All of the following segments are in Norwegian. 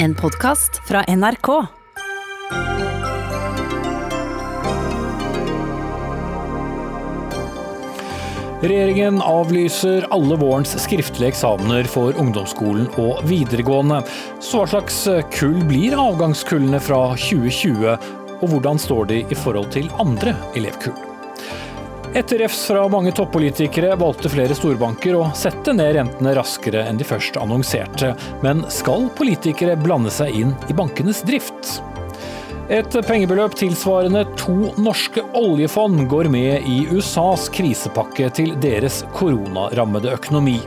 En podkast fra NRK. Regjeringen avlyser alle vårens skriftlige eksamener for ungdomsskolen og videregående. Så hva slags kull blir avgangskullene fra 2020, og hvordan står de i forhold til andre elevkull? Etter refs fra mange toppolitikere valgte flere storbanker å sette ned rentene raskere enn de først annonserte. Men skal politikere blande seg inn i bankenes drift? Et pengebeløp tilsvarende to norske oljefond går med i USAs krisepakke til deres koronarammede økonomi.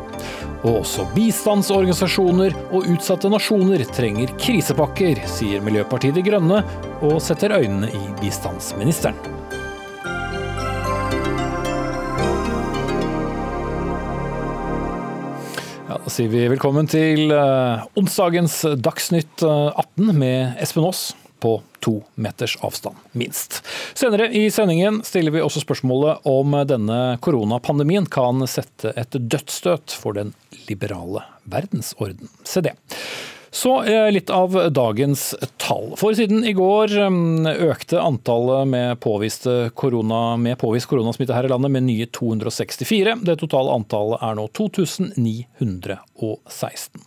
Og også bistandsorganisasjoner og utsatte nasjoner trenger krisepakker, sier Miljøpartiet De Grønne, og setter øynene i bistandsministeren. Sier vi velkommen til eh, onsdagens Dagsnytt eh, 18 med Espen Aas på to meters avstand, minst. Senere i sendingen stiller vi også spørsmålet om denne koronapandemien kan sette et dødsstøt for den liberale verdensorden. Se det. Så eh, litt av dagens tall. For siden i går mm, økte antallet med korona, med påvist koronasmitte her i landet med nye 264. Det totale antallet er nå 2916.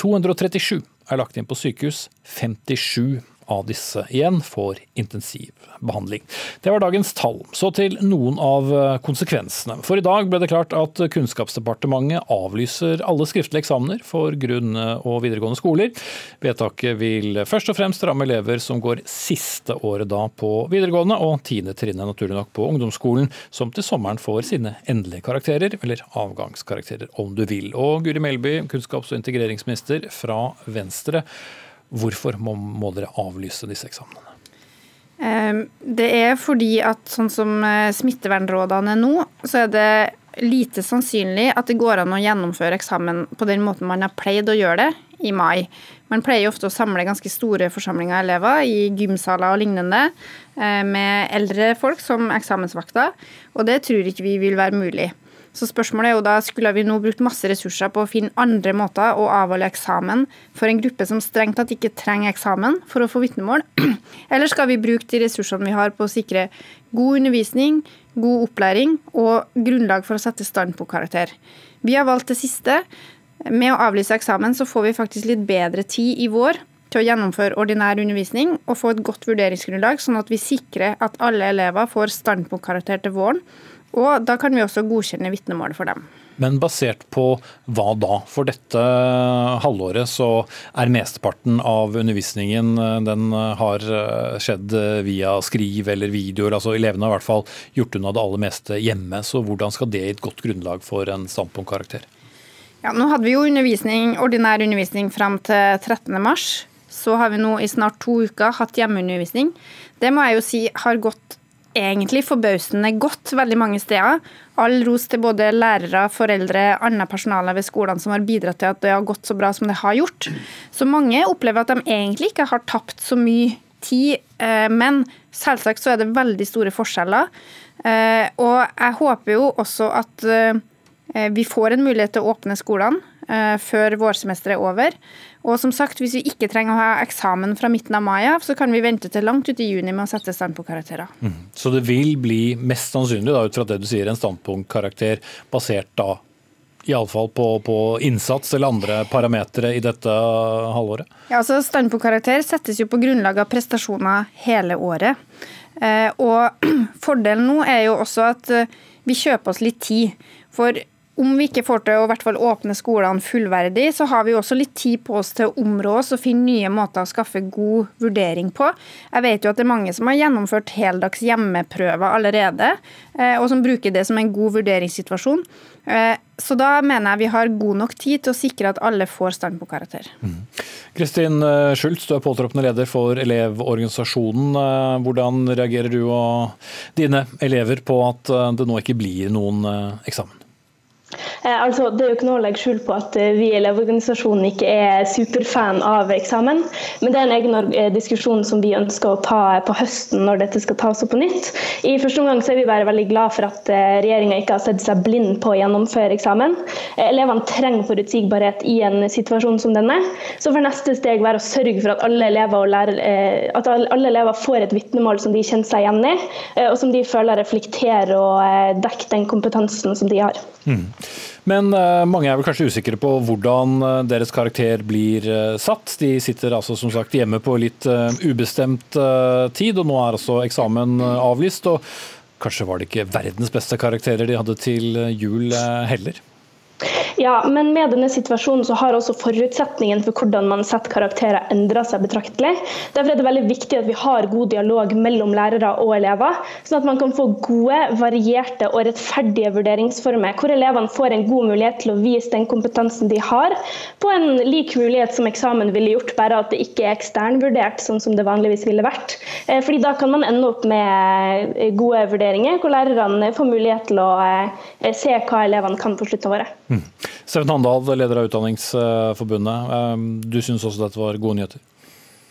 237 er lagt inn på sykehus. 57 av disse igjen får intensivbehandling. Det var dagens tall. Så til noen av konsekvensene. For i dag ble det klart at Kunnskapsdepartementet avlyser alle skriftlige eksamener for grunn- og videregående skoler. Vedtaket vil først og fremst ramme elever som går siste året da på videregående, og tiende trinnet naturlig nok på ungdomsskolen, som til sommeren får sine endelige karakterer, eller avgangskarakterer om du vil. Og Guri Melby, kunnskaps- og integreringsminister fra Venstre. Hvorfor må, må dere avlyse disse eksamenene? Det er fordi at sånn som smittevernrådene er nå, så er det lite sannsynlig at det går an å gjennomføre eksamen på den måten man har pleid å gjøre det i mai. Man pleier ofte å samle ganske store forsamlinger av elever i gymsaler og lignende med eldre folk som eksamensvakter, og det tror ikke vi vil være mulig. Så spørsmålet er jo da, Skulle vi nå brukt masse ressurser på å finne andre måter å avholde eksamen for en gruppe som strengt tatt ikke trenger eksamen for å få vitnemål, eller skal vi bruke de ressursene vi har på å sikre god undervisning, god opplæring og grunnlag for å sette standpunktkarakter? Vi har valgt det siste. Med å avlyse eksamen så får vi faktisk litt bedre tid i vår til å gjennomføre ordinær undervisning og få et godt vurderingsgrunnlag, sånn at vi sikrer at alle elever får standpunktkarakter til våren. Og da kan vi også godkjenne vitnemålet for dem. Men basert på hva da? For dette halvåret så er mesteparten av undervisningen den har skjedd via skriv eller videoer. altså Elevene har i hvert fall gjort unna det aller meste hjemme. Så hvordan skal det gi et godt grunnlag for en standpunktkarakter? Ja, nå hadde vi jo undervisning, ordinær undervisning fram til 13. mars. Så har vi nå i snart to uker hatt hjemmeundervisning. Det må jeg jo si har gått egentlig forbausende godt veldig mange steder. All ros til både lærere, foreldre, annet personale ved skolene som har bidratt til at det har gått så bra som det har gjort. Så mange opplever at de egentlig ikke har tapt så mye tid, men selvsagt så er det veldig store forskjeller. Og jeg håper jo også at vi får en mulighet til å åpne skolene før vårsemesteret er over. Og som sagt, hvis vi ikke trenger å ha eksamen fra midten av mai av, så kan vi vente til langt ut i juni med å sette standpunktkarakterer. Mm. Så det vil bli mest sannsynlig, da, ut fra det du sier, en standpunktkarakter basert da iallfall på, på innsats eller andre parametere i dette halvåret? Ja, altså Standpunktkarakter settes jo på grunnlag av prestasjoner hele året. Eh, og fordelen nå er jo også at vi kjøper oss litt tid. For om vi ikke får til å hvert fall åpne skolene fullverdig, så har vi også litt tid på oss til å områ oss og finne nye måter å skaffe god vurdering på. Jeg vet jo at det er mange som har gjennomført heldags hjemmeprøver allerede, og som bruker det som en god vurderingssituasjon. Så da mener jeg vi har god nok tid til å sikre at alle får standpunktkarakter. Kristin mm. Schultz, du er påtroppende leder for Elevorganisasjonen. Hvordan reagerer du og dine elever på at det nå ikke blir noen eksamen? Eh, altså, det er jo ikke noe å legge skjul på at vi i Elevorganisasjonen ikke er superfan av eksamen. Men det er en egen diskusjon som vi ønsker å ta på høsten når dette skal tas opp på nytt. I første omgang så er vi bare veldig glad for at regjeringa ikke har sett seg blind på å gjennomføre eksamen. Elevene trenger forutsigbarhet i en situasjon som denne. Så får neste steg være å sørge for at alle elever, lærer, at alle elever får et vitnemål som de kjenner seg igjen i, og som de føler reflekterer og dekker den kompetansen som de har. Mm. Men uh, mange er vel kanskje usikre på hvordan uh, deres karakter blir uh, satt. De sitter altså som sagt hjemme på litt ubestemt tid, og nå er altså eksamen avlyst. Og kanskje var det ikke verdens beste karakterer de hadde til jul heller? Ja, men med denne situasjonen så har også forutsetningen for hvordan man setter karakterer endra seg betraktelig. Derfor er det veldig viktig at vi har god dialog mellom lærere og elever, sånn at man kan få gode, varierte og rettferdige vurderingsformer, hvor elevene får en god mulighet til å vise den kompetansen de har, på en lik mulighet som eksamen ville gjort, bare at det ikke er eksternvurdert, sånn som det vanligvis ville vært. Eh, fordi da kan man ende opp med eh, gode vurderinger, hvor lærerne får mulighet til å eh, se hva elevene kan på slutten av året. Mm. Steffen Handal, leder av Utdanningsforbundet. Ehm, du syns også dette var gode nyheter?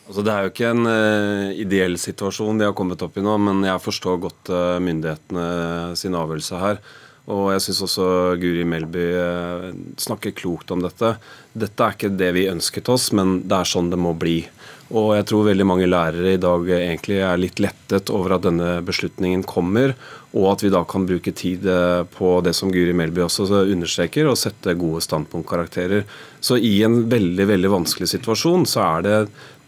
Altså, det er jo ikke en uh, ideell situasjon de har kommet opp i nå, men jeg forstår godt uh, myndighetene sin avgjørelse her. Og jeg syns også Guri Melby uh, snakker klokt om dette. Dette er ikke det vi ønsket oss, men det er sånn det må bli. Og jeg tror veldig mange lærere i dag egentlig er litt lettet over at denne beslutningen kommer, og at vi da kan bruke tid eh, på det som Guri Melby også understreker, og sette gode standpunktkarakterer. Så i en veldig veldig vanskelig situasjon så er det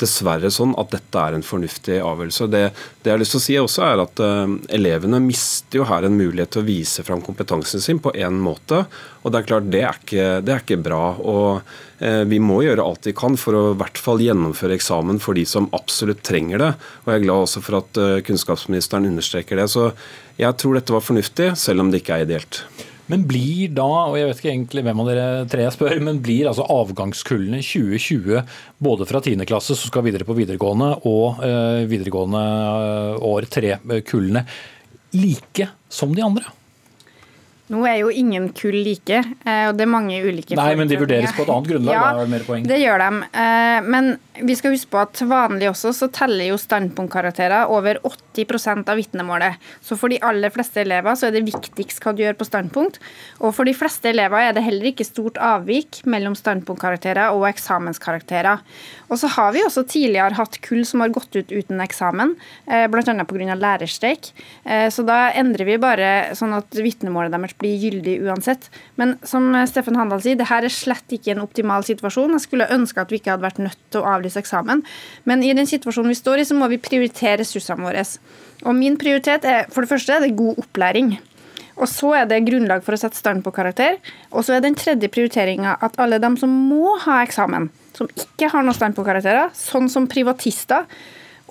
dessverre sånn at dette er en fornuftig avgjørelse. Det, det, jeg har lyst til å si også er at uh, Elevene mister jo her en mulighet til å vise fram kompetansen sin på én måte. og Det er klart det er ikke, det er ikke bra. og uh, Vi må gjøre alt vi kan for å i hvert fall gjennomføre eksamen for de som absolutt trenger det. og Jeg er glad også for at uh, kunnskapsministeren understreker det. så Jeg tror dette var fornuftig, selv om det ikke er ideelt. Men blir da, og jeg vet ikke egentlig hvem av dere tre jeg spør, men blir altså avgangskullene 2020 både fra 10. klasse som skal videre på videregående, og eh, videregående eh, år tre-kullene like som de andre? Nå er jo ingen kull like, eh, og det er mange ulike Nei, men de vurderes på et annet grunnlag? Ja, da, mer poeng. det gjør de. Eh, men vi skal huske på at vanlig også så teller jo standpunktkarakterer over 80% av vitnemålet. Så for de aller fleste elever så er det viktigst hva du gjør på standpunkt. Og for de fleste elever er det heller ikke stort avvik mellom standpunktkarakterer og eksamenskarakterer. Og så har vi også tidligere hatt kull som har gått ut uten eksamen, eh, bl.a. pga. lærerstreik. Så da endrer vi bare sånn at vitnemålet deres blir gyldig uansett. Men som Steffen Handal sier, det her er slett ikke en optimal situasjon. Jeg skulle ønske at vi ikke hadde vært nødt til å avlyse eksamen. Men i den situasjonen vi står i, så må vi prioritere ressursene våre. Og min prioritet er for det første er det god opplæring. Og så er det grunnlag for å sette stand på karakter. Og så er den tredje prioriteringa at alle dem som må ha eksamen, som ikke har noe stand på karakterer, sånn som privatister,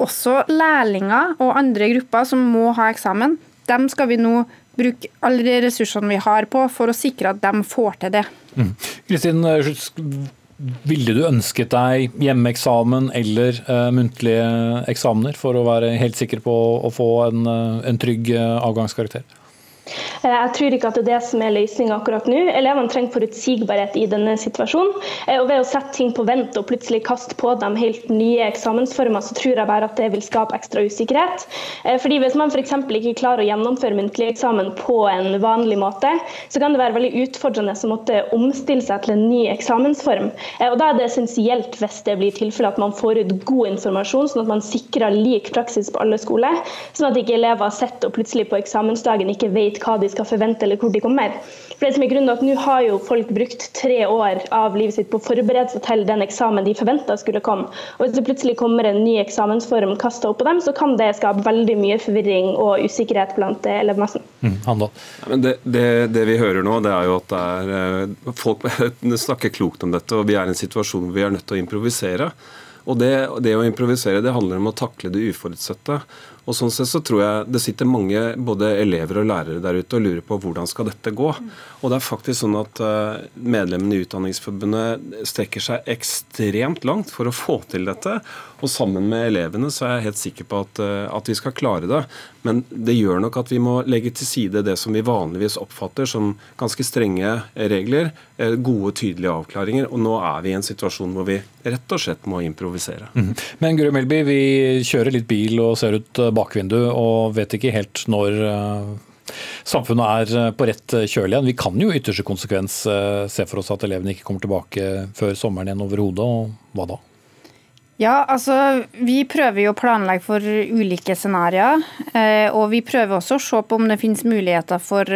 også lærlinger og andre grupper som må ha eksamen, dem skal vi nå bruke alle de ressursene vi har på for å sikre at de får til det. Mm. Kristin, mm. ville du ønsket deg hjemmeeksamen eller uh, muntlige eksamener for å være helt sikker på å få en, uh, en trygg avgangskarakter? Eh, jeg tror ikke at det er det som er løsninga akkurat nå. Elevene trenger forutsigbarhet i denne situasjonen. Eh, og ved å sette ting på vent og plutselig kaste på dem helt nye eksamensformer, så tror jeg bare at det vil skape ekstra usikkerhet. Eh, fordi Hvis man f.eks. ikke klarer å gjennomføre muntlig eksamen på en vanlig måte, så kan det være veldig utfordrende å måtte omstille seg til en ny eksamensform. Og Da er det essensielt hvis det blir tilfelle at man får ut god informasjon, sånn at man sikrer lik praksis på alle skoler, sånn at ikke elever sitter og plutselig på eksamensdagen ikke vet hva de skal forvente eller hvor de kommer. For det som er grunnen at Nå har jo folk brukt tre år av livet sitt på å forberede seg til den eksamen de forventa skulle komme. Og Hvis det plutselig kommer en ny eksamensform kasta opp på dem, så kan det skape veldig mye forvirring og usikkerhet blant elevmassen. Mm, ja, det, det, det, vi hører nå, det er jo at er, eh, folk snakker klokt om dette, og vi er i en situasjon hvor vi er nødt til å improvisere. Og det, det, å improvisere det handler om å takle det uforutsette. Og sånn sett så tror jeg Det sitter mange både elever og lærere der ute og lurer på hvordan skal dette gå. Og det er faktisk sånn at eh, Medlemmene i Utdanningsforbundet strekker seg ekstremt langt for å få til dette. Og sammen med elevene så er jeg helt sikker på at, eh, at vi skal klare det. Men det gjør nok at vi må legge til side det som vi vanligvis oppfatter som ganske strenge regler, eh, gode, tydelige avklaringer. Og nå er vi i en situasjon hvor vi rett og slett må improvisere. Mm. Men Guri Melby, vi kjører litt bil og ser ut bakvinduet og vet ikke helt når eh, samfunnet er på rett kjøl igjen. Vi kan jo ytterste konsekvens se for oss at elevene ikke kommer tilbake før sommeren igjen overhodet, og hva da? Ja, altså vi prøver jo å planlegge for ulike scenarioer. Eh, og vi prøver også å se på om det finnes muligheter for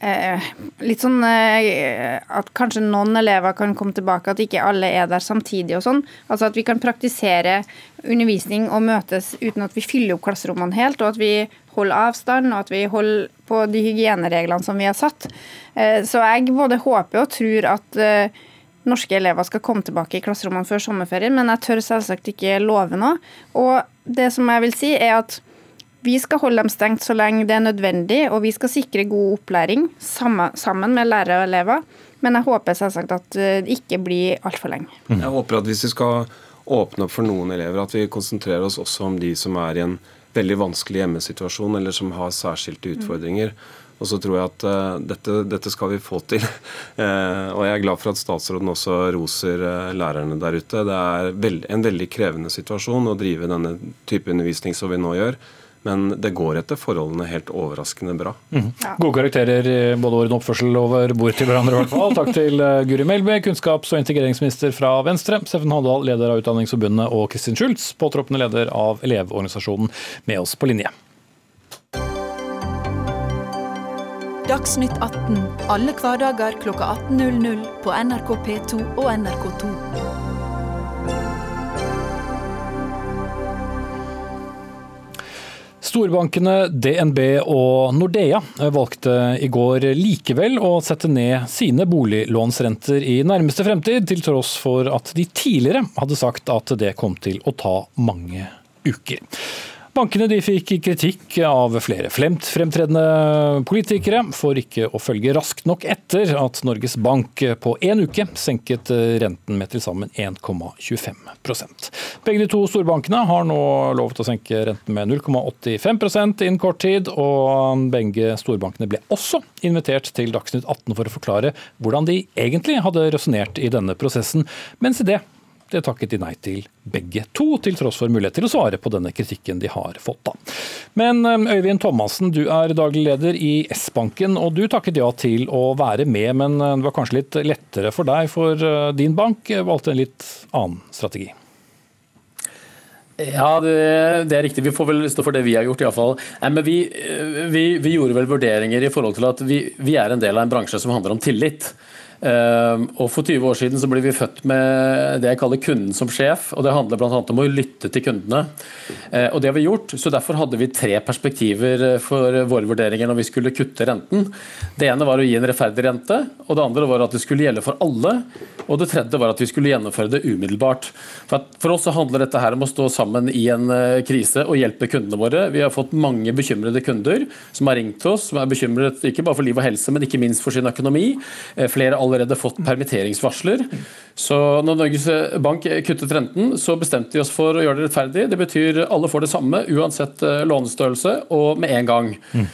eh, litt sånn eh, at kanskje noen elever kan komme tilbake, at ikke alle er der samtidig og sånn. Altså at vi kan praktisere undervisning og møtes uten at vi fyller opp klasserommene helt, og at vi holder avstand og at vi holder på de hygienereglene som vi har satt. Så jeg både håper og tror at norske elever skal komme tilbake i klasserommene før sommerferien, men jeg tør selvsagt ikke love noe. Og det som jeg vil si, er at vi skal holde dem stengt så lenge det er nødvendig, og vi skal sikre god opplæring sammen med lærere og elever. Men jeg håper selvsagt at det ikke blir altfor lenge. Jeg håper at hvis vi skal åpne opp for noen elever, at vi konsentrerer oss også om de som er i en veldig vanskelig hjemmesituasjon, eller som har særskilte utfordringer. Mm. Og så tror jeg at uh, dette, dette, skal vi få til. uh, og jeg er glad for at statsråden også roser uh, lærerne der ute. Det er veld, en veldig krevende situasjon å drive denne type undervisning som vi nå gjør. Men det går etter forholdene helt overraskende bra. Mm. Ja. Gode karakterer i både orden og oppførsel over bord til hverandre. i hvert fall. Takk til Guri Melby, kunnskaps- og integreringsminister fra Venstre, Steffen Handal, leder av Utdanningsforbundet, og Kristin Schultz, påtroppende leder av Elevorganisasjonen, med oss på linje. Dagsnytt 18 alle hverdager kl 18.00 på NRK P2 og NRK2. Storbankene DNB og Nordea valgte i går likevel å sette ned sine boliglånsrenter i nærmeste fremtid, til tross for at de tidligere hadde sagt at det kom til å ta mange uker. Bankene de fikk kritikk av flere fremtredende politikere for ikke å følge raskt nok etter at Norges Bank på én uke senket renten med til sammen 1,25% Begge de to storbankene har nå lovet å senke renten med 0,85% innen kort tid, og begge storbankene ble også invitert til Dagsnytt 18 for å forklare hvordan de egentlig hadde resonnert i denne prosessen, mens i det det takket de nei til begge to, til tross for mulighet til å svare på denne kritikken de har fått. da. Men eh, Øyvind Thomassen, du er daglig leder i S-banken, og du takket ja til å være med, men eh, det var kanskje litt lettere for deg, for eh, din bank valgte en litt annen strategi? Ja, det, det, er riktig. Vi får vel stå for det vi har gjort, iallfall. Men vi, vi, vi gjorde vel vurderinger i forhold til at vi, vi er en del av en bransje som handler om tillit. Ehm, og For 20 år siden så ble vi født med det jeg kaller kunden som sjef. og Det handler bl.a. om å lytte til kundene. Eh, og det har vi gjort, så Derfor hadde vi tre perspektiver eh, for våre vurderinger når vi skulle kutte renten. Det ene var å gi en rettferdig rente, og det andre var at det skulle gjelde for alle. Og det tredje var at vi skulle gjennomføre det umiddelbart. For, for oss så handler dette her om å stå sammen i en eh, krise og hjelpe kundene våre. Vi har fått mange bekymrede kunder som har ringt oss, som er bekymret ikke bare for liv og helse, men ikke minst for sin økonomi. Flere allerede fått permitteringsvarsler. Så når Norges Bank kuttet renten, så bestemte de oss for å gjøre det rettferdig. Det betyr alle får det samme uansett eh, lånestørrelse og med en gang. Mm.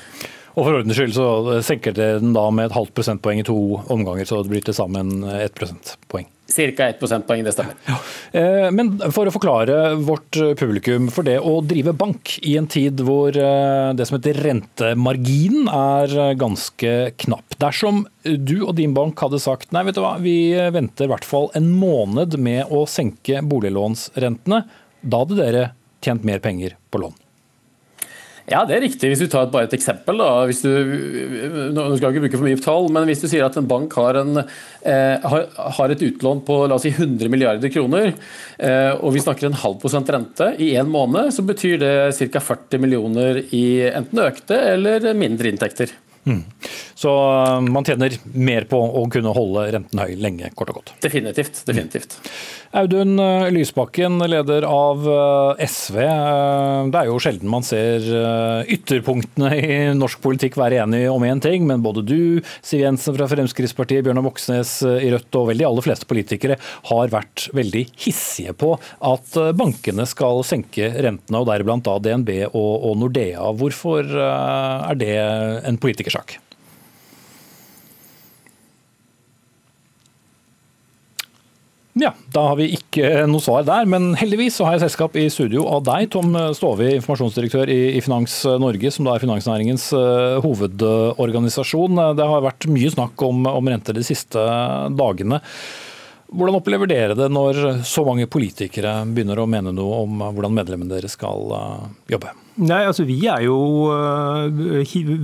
Og For ordens skyld så senker det den da med et halvt prosentpoeng i to omganger, så det blir til sammen ett prosentpoeng. Ca. 1 prosentpoeng, det stemmer. Ja. Eh, men for å forklare vårt publikum for det å drive bank i en tid hvor eh, det som heter rentemarginen er ganske knapp. Dersom du og din bank hadde sagt nei, vet du hva, vi venter i hvert fall en måned med å senke boliglånsrentene, da hadde dere tjent mer penger på lån. Ja, det er riktig. Hvis du tar bare et eksempel. Da. Hvis du, nå skal jeg ikke bruke for mye tall, men hvis du sier at en bank har, en, eh, har et utlån på la oss si 100 milliarder kroner, eh, og vi snakker en halv prosent rente i en måned, så betyr det ca. 40 millioner i enten økte eller mindre inntekter. Mm. Så man tjener mer på å kunne holde renten høy lenge, kort og godt. Definitivt. definitivt. Audun Lysbakken, leder av SV. Det er jo sjelden man ser ytterpunktene i norsk politikk være enige om én ting, men både du, Siv Jensen fra Fremskrittspartiet, Bjørnar Moxnes i Rødt og vel de aller fleste politikere har vært veldig hissige på at bankene skal senke rentene, og deriblant da DNB og Nordea. Hvorfor er det en politikersak? Ja, Da har vi ikke noe svar der, men heldigvis så har jeg selskap i studio av deg, Tom Stove, informasjonsdirektør i Finans Norge, som da er finansnæringens eh, hovedorganisasjon. Det har vært mye snakk om, om renter de siste dagene. Hvordan opplever dere det når så mange politikere begynner å mene noe om hvordan medlemmene deres skal eh, jobbe? Nei, altså Vi er jo uh,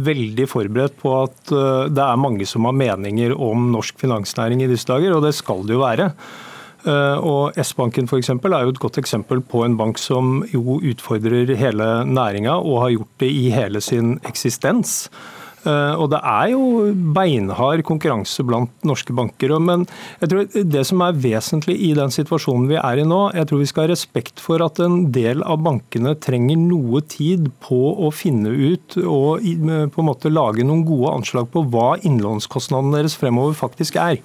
veldig forberedt på at det er mange som har meninger om norsk finansnæring i disse dager, og det skal det jo være. Eh, og S-banken f.eks. er jo et godt eksempel på en bank som jo utfordrer hele næringa, og har gjort det i hele sin eksistens. Eh, og det er jo beinhard konkurranse blant norske banker. Men jeg tror det som er vesentlig i den situasjonen vi er i nå, jeg tror vi skal ha respekt for at en del av bankene trenger noe tid på å finne ut og på en måte lage noen gode anslag på hva innlånskostnadene deres fremover faktisk er.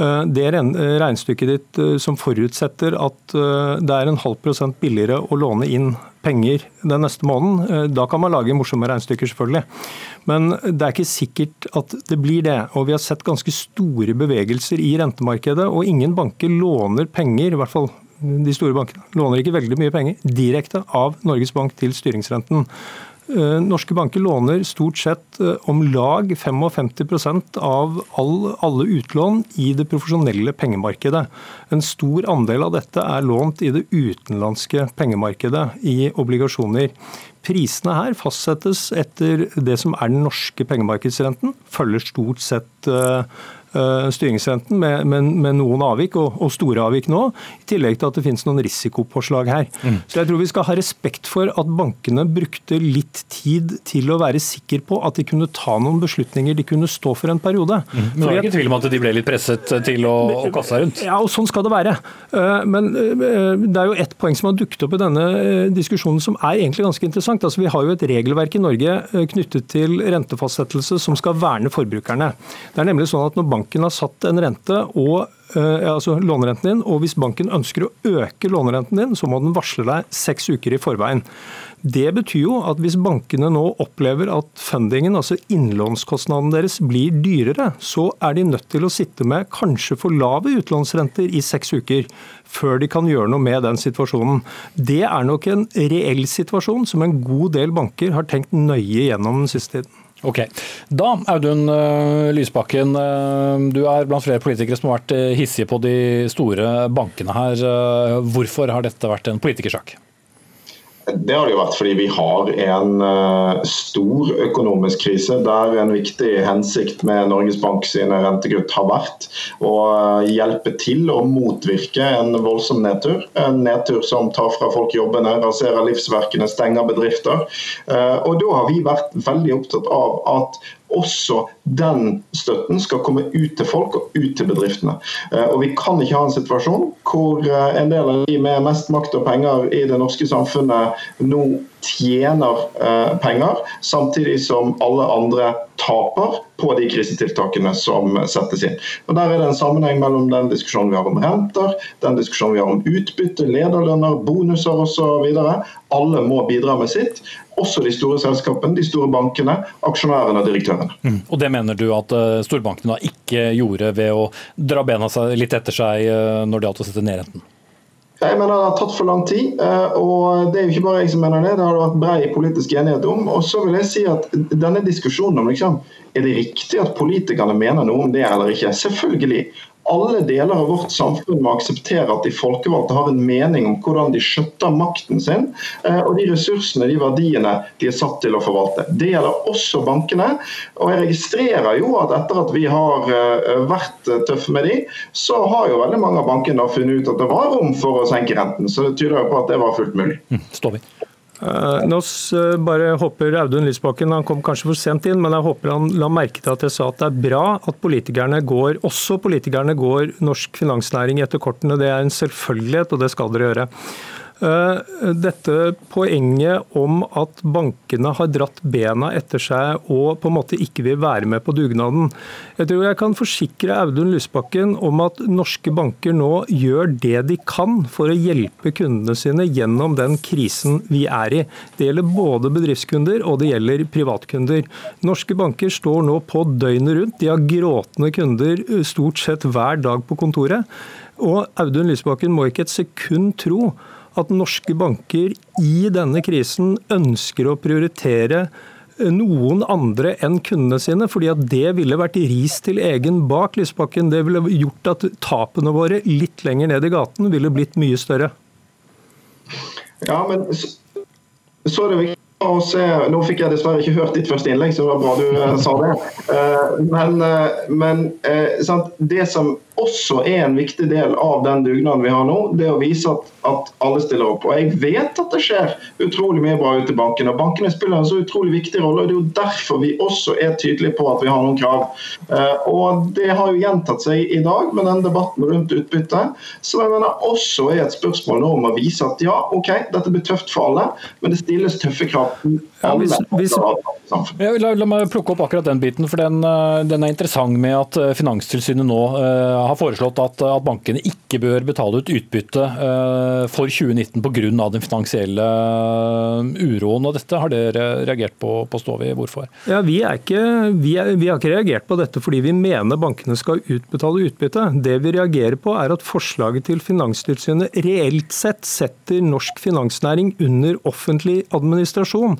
Eh, det regnestykket ditt eh, som forutsetter at eh, det er en halv prosent billigere å låne inn penger den neste måneden, da kan man lage morsomme regnestykker, selvfølgelig. Men det er ikke sikkert at det blir det. Og vi har sett ganske store bevegelser i rentemarkedet, og ingen banker låner penger, i hvert fall de store bankene, låner ikke veldig mye penger direkte av Norges Bank til styringsrenten. Eh, norske banker låner stort sett eh, om lag 55 av all, alle utlån i det profesjonelle pengemarkedet. En stor andel av dette er lånt i det utenlandske pengemarkedet, i obligasjoner. Prisene her fastsettes etter det som er den norske pengemarkedsrenten, følger stort sett Eh, styringsrenten med, med, med noen avvik, og, og, store avvik nå. I tillegg til at det finnes noen risikopåslag her. Mm. Så jeg tror vi skal ha respekt for at bankene brukte litt tid til å være sikker på at de kunne ta noen beslutninger de kunne stå for en periode. Mm. Men det er ikke tvil om at de ble litt presset til å, å kaste seg rundt? Ja, og sånn skal det være. Eh, men eh, det er jo ett poeng som har dukket opp i denne diskusjonen som er egentlig ganske interessant. Altså, vi har jo et regelverk i Norge knyttet til rentefastsettelse som skal verne forbrukerne. Det er nemlig sånn at når bank banken har satt en rente, og, eh, altså lånerenten din, og hvis banken ønsker å øke lånerenten din, så må den varsle deg seks uker i forveien. Det betyr jo at hvis bankene nå opplever at fundingen, altså innlånskostnaden deres, blir dyrere, så er de nødt til å sitte med kanskje for lave utlånsrenter i seks uker før de kan gjøre noe med den situasjonen. Det er nok en reell situasjon som en god del banker har tenkt nøye gjennom den siste tiden. Ok. Da, Audun eh, Lysbakken, eh, du er blant flere politikere som har vært eh, hissige på de store bankene her. Hvorfor har dette vært en politikersak? Det har det jo vært fordi vi har en uh, stor økonomisk krise der en viktig hensikt med Norges Bank sine rentekutt har vært å uh, hjelpe til å motvirke en voldsom nedtur. En nedtur som tar fra folk jobbene, raserer livsverkene, stenger bedrifter. Uh, og Da har vi vært veldig opptatt av at også den støtten skal komme ut til folk og ut til bedriftene. Eh, og Vi kan ikke ha en situasjon hvor eh, en del av de med mest makt og penger i det norske samfunnet nå tjener eh, penger, samtidig som alle andre taper på de krisetiltakene som settes inn. Og Der er det en sammenheng mellom den diskusjonen vi har om renter, den diskusjonen vi har om utbytte, lederlønner, bonuser osv. Alle må bidra med sitt. Også de store selskapene, de store bankene, aksjonærene og direktørene. Mm. Og Det mener du at eh, storbankene da ikke gjorde ved å dra bena litt etter seg eh, når det gjaldt å sette ned renten? Jeg mener Det har tatt for lang tid, eh, og det er jo ikke bare jeg som mener det. Det har det vært brei politisk enighet om. Og så vil jeg si at denne diskusjonen om liksom, er det riktig at politikerne mener noe om det eller ikke. Selvfølgelig alle deler av vårt samfunn må akseptere at de folkevalgte har en mening om hvordan de skjøtter makten sin eh, og de ressursene, de verdiene de er satt til å forvalte. Det gjelder også bankene. Og jeg registrerer jo at etter at vi har eh, vært tøffe med de, så har jo veldig mange av bankene funnet ut at det var rom for å senke renten. Så det tyder jo på at det var fullt mulig. Mm, står vi. Uh, nå bare håper Audun Lysbakken, han kom kanskje for sent inn, men jeg håper han la merke til at jeg sa at det er bra at politikerne går, også politikerne går norsk finansnæring etter kortene. Det er en selvfølgelighet, og det skal dere gjøre. Eh, dette poenget om at bankene har dratt bena etter seg og på en måte ikke vil være med på dugnaden. Jeg tror jeg kan forsikre Audun Lysbakken om at norske banker nå gjør det de kan for å hjelpe kundene sine gjennom den krisen vi er i. Det gjelder både bedriftskunder og det gjelder privatkunder. Norske banker står nå på døgnet rundt. De har gråtende kunder eh, stort sett hver dag på kontoret. Og Audun Lysbakken må ikke et sekund tro at norske banker i denne krisen ønsker å prioritere eh, noen andre enn kundene sine, fordi at det ville vært ris til egen bak Lysbakken. Det ville gjort at tapene våre litt lenger ned i gaten ville blitt mye større. Ja, men så, er det viktig se Nå fikk jeg dessverre ikke hørt ditt første innlegg, så det var bra du uh, sa det. Uh, men, uh, det som også er en viktig del av den dugnaden vi har nå, det er å vise at, at, alle stiller opp. Og Jeg vet at det skjer utrolig mye bra ute i bankene. og Bankene spiller en så utrolig viktig rolle. og Det er jo derfor vi også er tydelige på at vi har noen krav. Eh, og Det har jo gjentatt seg i dag med den debatten rundt utbytte, som jeg mener også er et spørsmål nå om å vise at ja, OK, dette blir tøft for alle, men det stilles tøffe krav. Ja, hvis, hvis, la, la, meg plukke opp akkurat den biten, for den, eh, den er interessant med at eh, Finanstilsynet nå uh, har foreslått at, at, bankene ikke bør betale ut utbytte uh, for 2019 pga. den finansielle uroen. og Dette har dere reagert på, på Stovi. Hvorfor? Ja, vi, ikke, vi, er, vi, har ikke reagert på dette fordi vi mener bankene skal utbetale utbytte. Det vi reagerer på er at forslaget til Finanstilsynet reelt sett setter norsk finansnæring under offentlig administrasjon situasjon.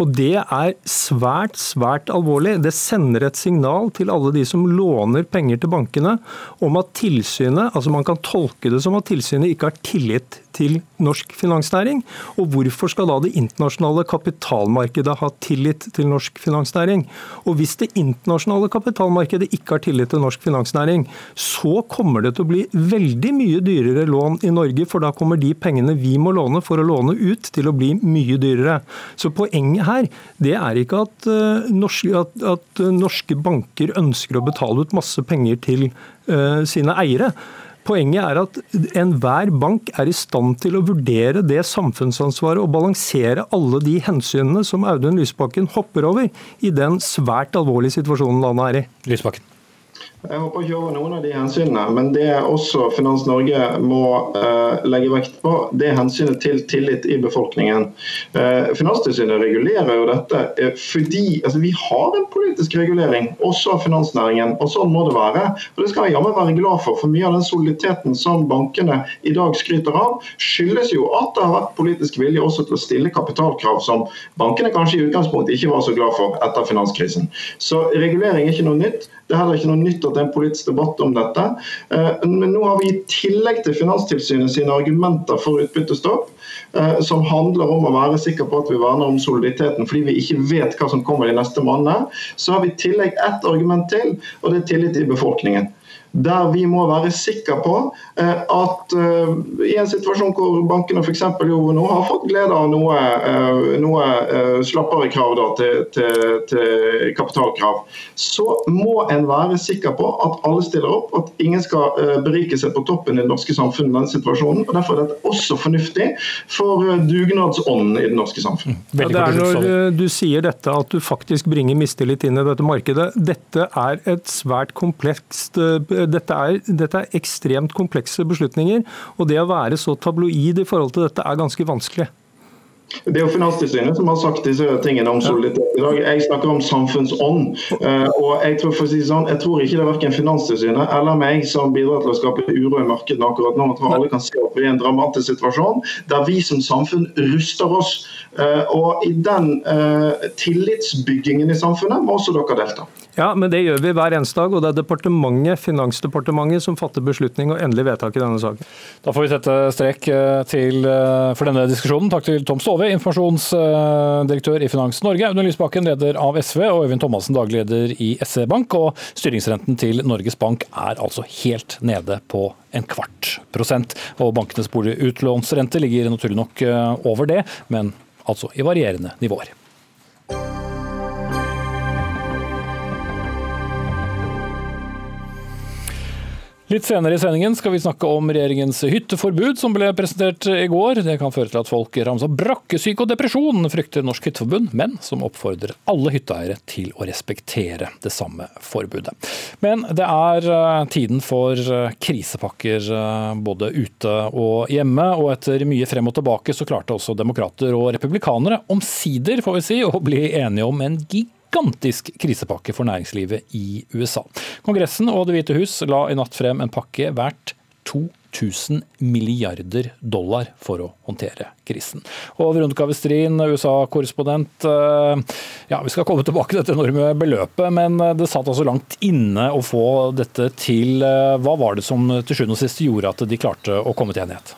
Og Det er svært, svært alvorlig. Det sender et signal til alle de som låner penger til bankene om at tilsynet, altså man kan tolke det som at tilsynet ikke har tillit til norsk finansnæring? Og hvorfor skal da det internasjonale kapitalmarkedet ha tillit til norsk finansnæring? Og hvis det internasjonale kapitalmarkedet ikke har tillit til norsk finansnæring, så kommer det til å bli veldig mye dyrere lån i Norge, for da kommer de pengene vi må låne for å låne ut, til å bli mye dyrere. Så poenget her, det er ikke at, uh, norske, at, at norske banker ønsker å betale ut masse penger til uh, sine eiere. Poenget er at enhver bank er i stand til å vurdere det samfunnsansvaret og balansere alle de hensynene som Audun Lysbakken hopper over i den svært alvorlige situasjonen landet er i. Lysbakken. Jeg håper ikke over noen av de hensynene, men det også Finans Norge må uh, legge vekt på, det er hensynet til tillit i befolkningen. Uh, Finanstilsynet regulerer jo dette uh, fordi altså, vi har en politisk regulering, også av finansnæringen, og sånn må det være. Og Det skal jeg jammen være glad for, for mye av den soliditeten som bankene i dag skryter av, skyldes jo at det har vært politisk vilje også til å stille kapitalkrav som bankene kanskje i utgangspunktet ikke var så glad for etter finanskrisen. Så regulering er ikke noe nytt. Det er heller ikke noe nytt at det er en politisk debatt om dette. Eh, men nå har vi i tillegg til Finanstilsynet sine argumenter for utbyttestopp, eh, som handler om å være sikker på at vi verner om soliditeten fordi vi ikke vet hva som kommer de neste månedene, så har vi i tillegg ett argument til, og det er tillit i befolkningen der vi må være sikre på eh, at eh, i en situasjon hvor bankene f.eks. jo nå har fått glede av noe, eh, noe slappere krav da, til, til, til, kapitalkrav, så må en være sikker på at alle stiller opp, at ingen skal berike seg på toppen i det norske samfunnet i denne situasjonen. og Derfor er dette også fornuftig for dugnadsånden i det norske samfunnet. Ja, det er når du sier dette at du faktisk bringer mistillit inn i dette markedet. Dette er et svært komplekst dette er, dette er ekstremt komplekse beslutninger, og det å være så tabloid i forhold til dette er ganske vanskelig. Det er jo Finanstilsynet som har sagt disse tingene om soliditet i dag. Jeg snakker om samfunnsånd. Eh, og Jeg tror for å si sånn, jeg tror ikke det er verken Finanstilsynet eller meg som bidrar til å skape uro i markedene akkurat nå. Jeg tror alle kan se at vi er i en dramatisk situasjon der vi som samfunn ruster oss. Eh, og I den uh, tillitsbyggingen i samfunnet må også dere delta. Ja, men det gjør vi hver eneste dag, og det er departementet, Finansdepartementet som fatter beslutning og endelig vedtak i denne saken. Da får vi sette strek eh, til, eh, for denne diskusjonen. Takk til Tom Stove, informasjonsdirektør i Finans Norge, Audun Lysbakken, leder av SV, og Øyvind Thomassen, daglig leder i SE Bank. Og styringsrenten til Norges Bank er altså helt nede på en kvart prosent. Og bankenes boligutlånsrente ligger naturlig nok eh, over det, men altså i varierende nivåer. Litt senere i sendingen skal vi snakke om regjeringens hytteforbud som ble presentert i går. Det kan føre til at folk rammes av brakkesyke og depresjon, frykter Norsk Hytteforbund, men som oppfordrer alle hytteeiere til å respektere det samme forbudet. Men det er eh, tiden for eh, krisepakker eh, både ute og hjemme, og etter mye frem og tilbake så klarte også demokrater og republikanere omsider, får vi si, å bli enige om en gigantisk gigantisk krisepakke for næringslivet i USA. Kongressen og Det hvite hus la i natt frem en pakke verdt 2000 milliarder dollar for å håndtere krisen. Og Veronica Westrin, USA-korrespondent. Eh, ja, Vi skal komme tilbake til dette enorme beløpet, men eh, det satt altså langt inne å få dette til. Eh, hva var det som til sjuende og sist gjorde at de klarte å komme til enighet?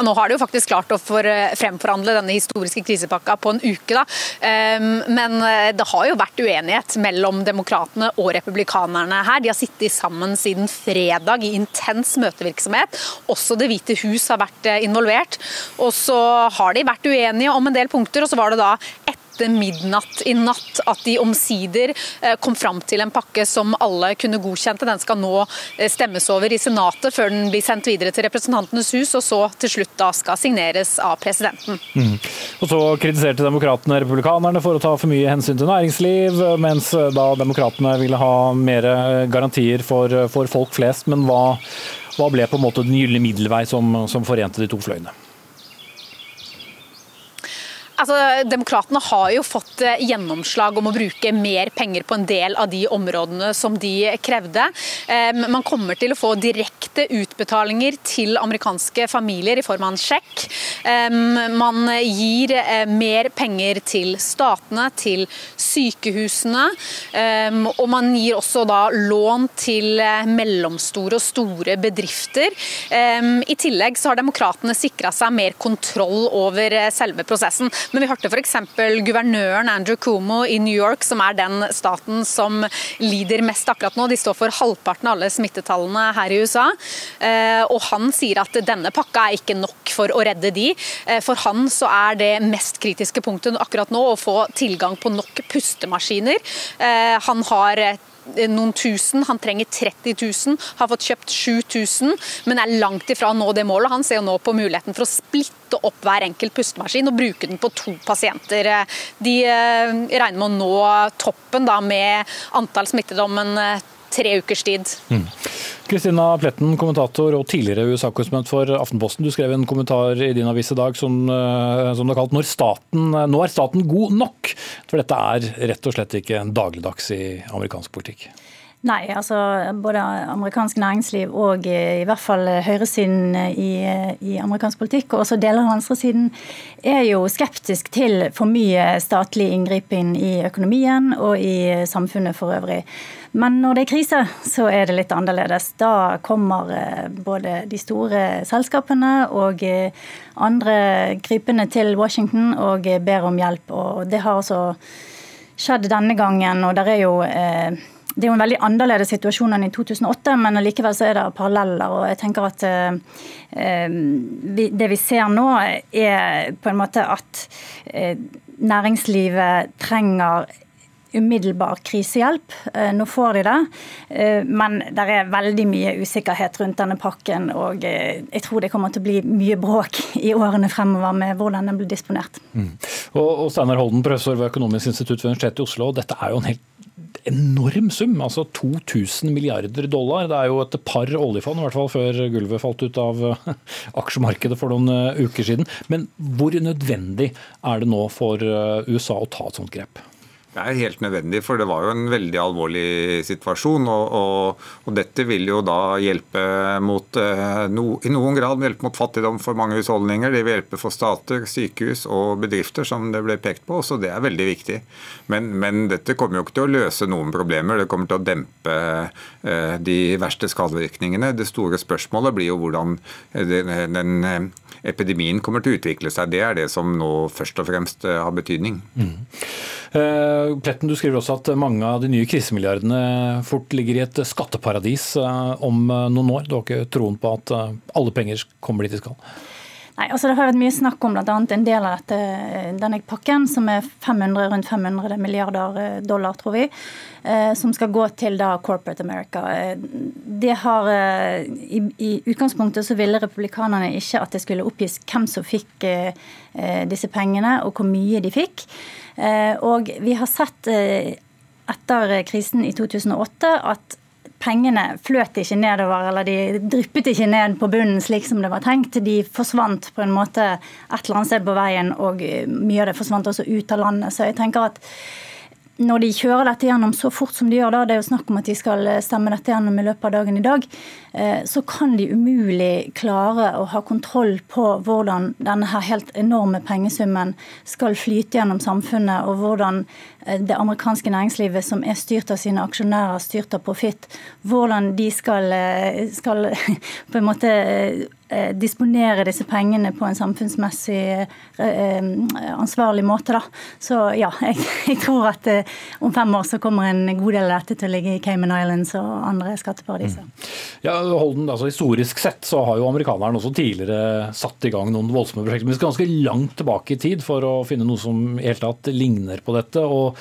Nå har de jo faktisk klart å fremforhandle denne historiske krisepakka på en uke. Da. Ehm, men eh, det har jo vært uenighet mellom demokratene og republikanerne her. De har sittet sammen siden fredag i intens møtevirksomhet. Også Det hvite hus har vært eh, involvert. Og så har de vært uenige om en del punkter, og så var det da ett etter midnatt i natt at de omsider eh, kom fram til en pakke som alle kunne godkjente. Den skal nå eh, stemmes over i Senatet før den blir sendt videre til Representantenes hus, og så til slutt da skal signeres av presidenten. Mm. Og Så kritiserte demokratene republikanerne for å ta for mye hensyn til næringsliv, mens eh, da demokratene ville ha mer garantier for, for folk flest. Men hva, hva, ble på en måte den gylne middelvei som, som forente de to fløyene? Altså, Demokratene har jo fått eh, gjennomslag om å bruke mer penger på en del av de områdene som de krevde. Man kommer til å få direkte utbetalinger til amerikanske familier i form av en sjekk. Man gir eh, mer penger til statene, til sykehusene. Og man gir også da lån til eh, mellomstore og store bedrifter. I tillegg så har demokratene sikra seg mer kontroll over selve prosessen. Men vi hørte f.eks. guvernøren Andrew Cuomo i New York, som er den staten som lider mest akkurat nå. De står for halvparten av alle smittetallene her i USA. Eh, og han sier at denne pakka er ikke nok for å redde de. Eh, for han så er det mest kritiske punktet akkurat nå å få tilgang på nok pustemaskiner. Eh, han har noen tusen, han trenger 30 000, har fått kjøpt 7000, men er langt ifra å nå det målet. Han ser jo nå på muligheten for å splitte opp hver enkelt pustemaskin og bruke den på to pasienter. De eh, regner med å nå toppen da, med antall smittede om en eh, tre ukers tid. Mm. Kristina Pletten, kommentator og tidligere USA-korrespondent for Aftenposten. Du skrev en kommentar i din avis i dag som, eh, som det er kalt når staten, 'Nå er staten god nok'. For dette er rett og slett ikke dagligdags i amerikansk politikk. Nei, altså både amerikansk næringsliv og eh, i hvert fall høyresiden i, i amerikansk politikk, og også deler av venstresiden, er jo skeptisk til for mye statlig inngripen i økonomien og i samfunnet for øvrig. Men når det er krise, så er det litt annerledes. Da kommer eh, både de store selskapene og eh, andre krypende til Washington og ber om hjelp. Og det har altså skjedd denne gangen, og er jo det er jo en veldig annerledes situasjon enn i 2008, men likevel så er det paralleller. og jeg tenker at eh, Det vi ser nå, er på en måte at eh, næringslivet trenger umiddelbar krisehjelp. Eh, nå får de det, eh, men det er veldig mye usikkerhet rundt denne pakken. Og eh, jeg tror det kommer til å bli mye bråk i årene fremover med hvordan den blir disponert. Mm. Og, og Steinar Holden, professor ved Økonomisk institutt ved Universitetet i Oslo. Dette er jo en helt enorm sum, altså 2000 milliarder dollar. Det er jo et par oljefond, i hvert fall før gulvet falt ut av aksjemarkedet for noen uker siden. Men hvor nødvendig er det nå for USA å ta et sånt grep? Det er helt nødvendig, for det var jo en veldig alvorlig situasjon. Og, og, og dette vil jo da hjelpe mot eh, no, i noen grad hjelpe mot fattigdom for mange husholdninger. Det vil hjelpe for stater, sykehus og bedrifter, som det ble pekt på. Så det er veldig viktig. Men, men dette kommer jo ikke til å løse noen problemer. Det kommer til å dempe eh, de verste skadevirkningene. Det store spørsmålet blir jo hvordan den, den eh, epidemien kommer til å utvikle seg. Det er det som nå først og fremst eh, har betydning. Mm. Eh, Pletten, du skriver også at mange av de nye krisemilliardene fort ligger i et skatteparadis eh, om noen år. Du har ikke troen på at alle penger kommer dit de skal? Nei, altså Det har vært mye snakk om bl.a. en del av dette, denne pakken, som er 500, rundt 500 milliarder eh, dollar, tror vi, eh, som skal gå til da Corporate America. Eh, det har, i, i, utgangspunktet så ville republikanerne ikke at det skulle oppgis hvem som fikk disse pengene, og hvor mye de fikk. Og vi har sett etter krisen i 2008 at pengene fløt ikke nedover, eller de dryppet ikke ned på bunnen slik som det var tenkt. De forsvant på en måte et eller annet sted på veien, og mye av det forsvant også ut av landet. Så jeg tenker at når de kjører dette gjennom så fort som de gjør da, det er jo snakk om at de skal stemme dette gjennom i løpet av dagen i dag, eh, så kan de umulig klare å ha kontroll på hvordan denne her helt enorme pengesummen skal flyte gjennom samfunnet, og hvordan Eh, det amerikanske næringslivet som er styrt av sine aksjonærer, styrt av profitt, hvordan de skal, eh, skal på en måte eh, disponere disse pengene på en samfunnsmessig ansvarlig måte. Da. Så ja, jeg, jeg, tror at om fem år så kommer en god del av dette til å ligge i Cayman Islands og andre skatteparadiser. Mm. Ja, Holden, altså Historisk sett så har jo amerikanerne også tidligere satt i gang noen voldsomme prosjekter. Men vi skal ganske langt tilbake i tid for å finne noe som i hele tatt ligner på dette. og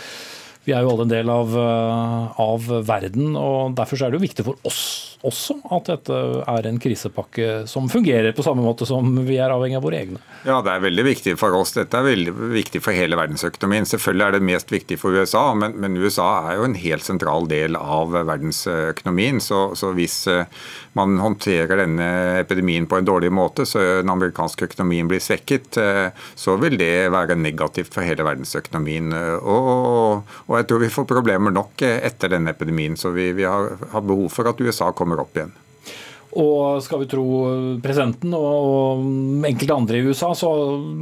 vi er jo alle en del av, eh, av, verden, og derfor er det jo viktig for oss også at dette er en krisepakke som fungerer på samme måte som vi er avhengig av våre egne. Ja, det er veldig viktig for oss. Dette er veldig viktig for hele verdensøkonomien. Selvfølgelig er det mest viktig for USA, men, men USA er jo en helt sentral del av verdensøkonomien. Så, så hvis eh, man håndterer denne epidemien på en dårlig måte, så den amerikanske økonomien blir svekket, eh, så vil det være negativt for hele verdensøkonomien. Og, og jeg tror vi får problemer nok etter denne epidemien, så vi, vi har, har behov for at USA kommer opp igjen. Og skal vi tro presidenten og enkelte andre i USA, så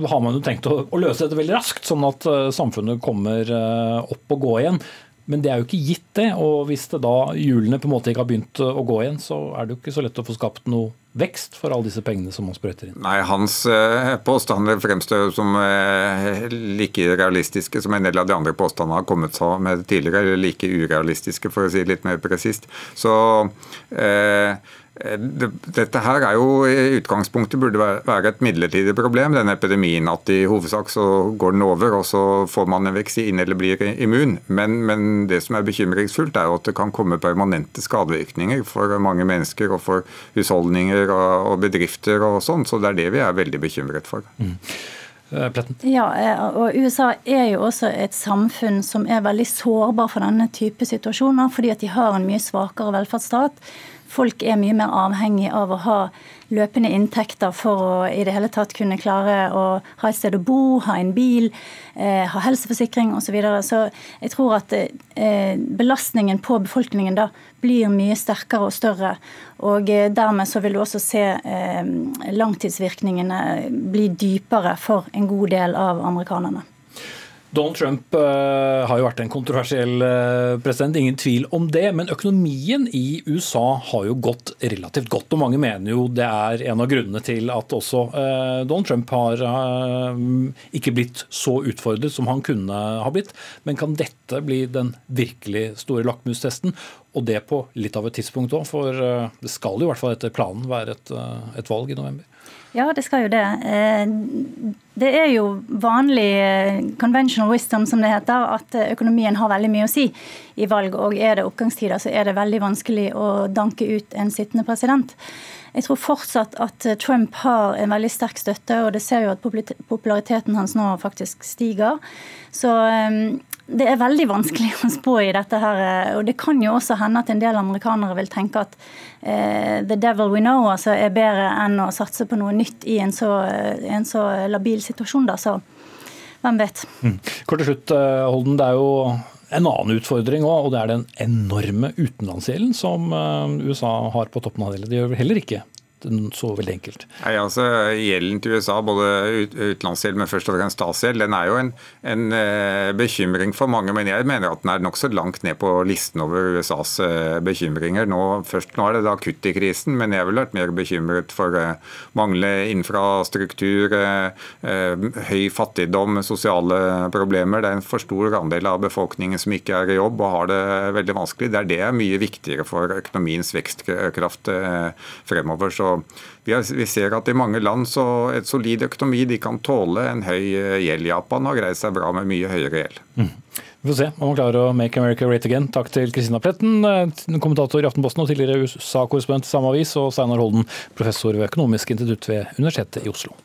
har man jo tenkt å, løse dette veldig raskt, sånn at eh, samfunnet kommer eh, opp og gå igjen. Men det er jo ikke gitt, det. Og hvis det da hjulene på en måte ikke har begynt å gå igjen, så er det jo ikke så lett å få skapt noe vekst for alle disse pengene som man sprøyter inn. Nei, Hans eh, påstander fremstår som eh, like realistiske som en del av de andre påstandene har kommet med tidligere, eller like urealistiske, for å si det litt mer presist. Så Eh, dette her er jo i utgangspunktet burde være et midlertidig problem, denne epidemien. At i hovedsak så går den over, og så får man en vaksine eller blir immun. Men, men, det som er bekymringsfullt, er jo at det kan komme permanente skadevirkninger for mange mennesker og for husholdninger og bedrifter og sånn. Så det er det vi er veldig bekymret for. Mm. Eh, Pletten. Ja, eh, og USA er jo også et samfunn som er veldig sårbar for denne type situasjoner, fordi at de har en mye svakere velferdsstat folk er mye mer avhengig av å ha løpende inntekter for å i det hele tatt kunne klare å ha et sted å bo, ha en bil, eh, ha helseforsikring osv. Så, videre. så jeg tror at eh, belastningen på befolkningen da blir mye sterkere og større. Og eh, dermed så vil du også se eh, langtidsvirkningene bli dypere for en god del av amerikanerne. Donald Trump uh, har jo vært en kontroversiell uh, president, ingen tvil om det. Men økonomien i USA har jo gått relativt godt. Og mange mener jo det er en av grunnene til at også uh, Donald Trump har ikke blitt så utfordret som han kunne ha blitt. Men kan dette bli den virkelig store lakmustesten? Og det på litt av et tidspunkt òg, for det skal jo i hvert fall etter planen være et, et valg i november. Ja, det skal jo det. Eh, det er jo vanlig eh, conventional wisdom, som det heter, at eh, økonomien har veldig mye å si i valg. Og er det oppgangstider, så er det veldig vanskelig å danke ut en sittende president. Jeg tror fortsatt at Trump har en veldig sterk støtte, og det ser jo at populariteten hans nå faktisk stiger. Så det er veldig vanskelig å spå i dette her. Og det kan jo også hende at en del amerikanere vil tenke at eh, the devil we know altså, er bedre enn å satse på noe nytt i en så, en så labil situasjon. Da. Så hvem vet. Mm. Kort til slutt, eh, Holden. Det er jo en annen utfordring òg, og det er den enorme utenlandsgjelden som eh, USA har på toppen av det. Det gjør vel heller ikke så veldig enkelt? Nei, altså Gjelden til USA, både utenlandsgjeld, men først og fremst statsgjeld, den er jo en, en uh, bekymring for mange. Men jeg mener at den er nokså langt ned på listen over USAs uh, bekymringer. Nå, først nå er det da kutt i krisen, men jeg ville vært mer bekymret for uh, manglende infrastruktur, høy fattigdom, sosiale problemer. Det er en for stor andel av befolkningen som ikke er i jobb og har det veldig vanskelig. Det er det mye viktigere for økonomiens vekstkraft fremover. Så vi, har, vi, ser at i mange land så et solid økonomi de kan tåle en høy gjeld. Japan har greid seg bra med mye høyere gjeld. Mm. Vi får se om man klarer å make America great again. Takk til Kristina Pletten, kommentator i Aftenposten og tidligere USA-korrespondent i samme avis, og Steinar Holden, professor ved Økonomisk institutt ved Universitetet i Oslo.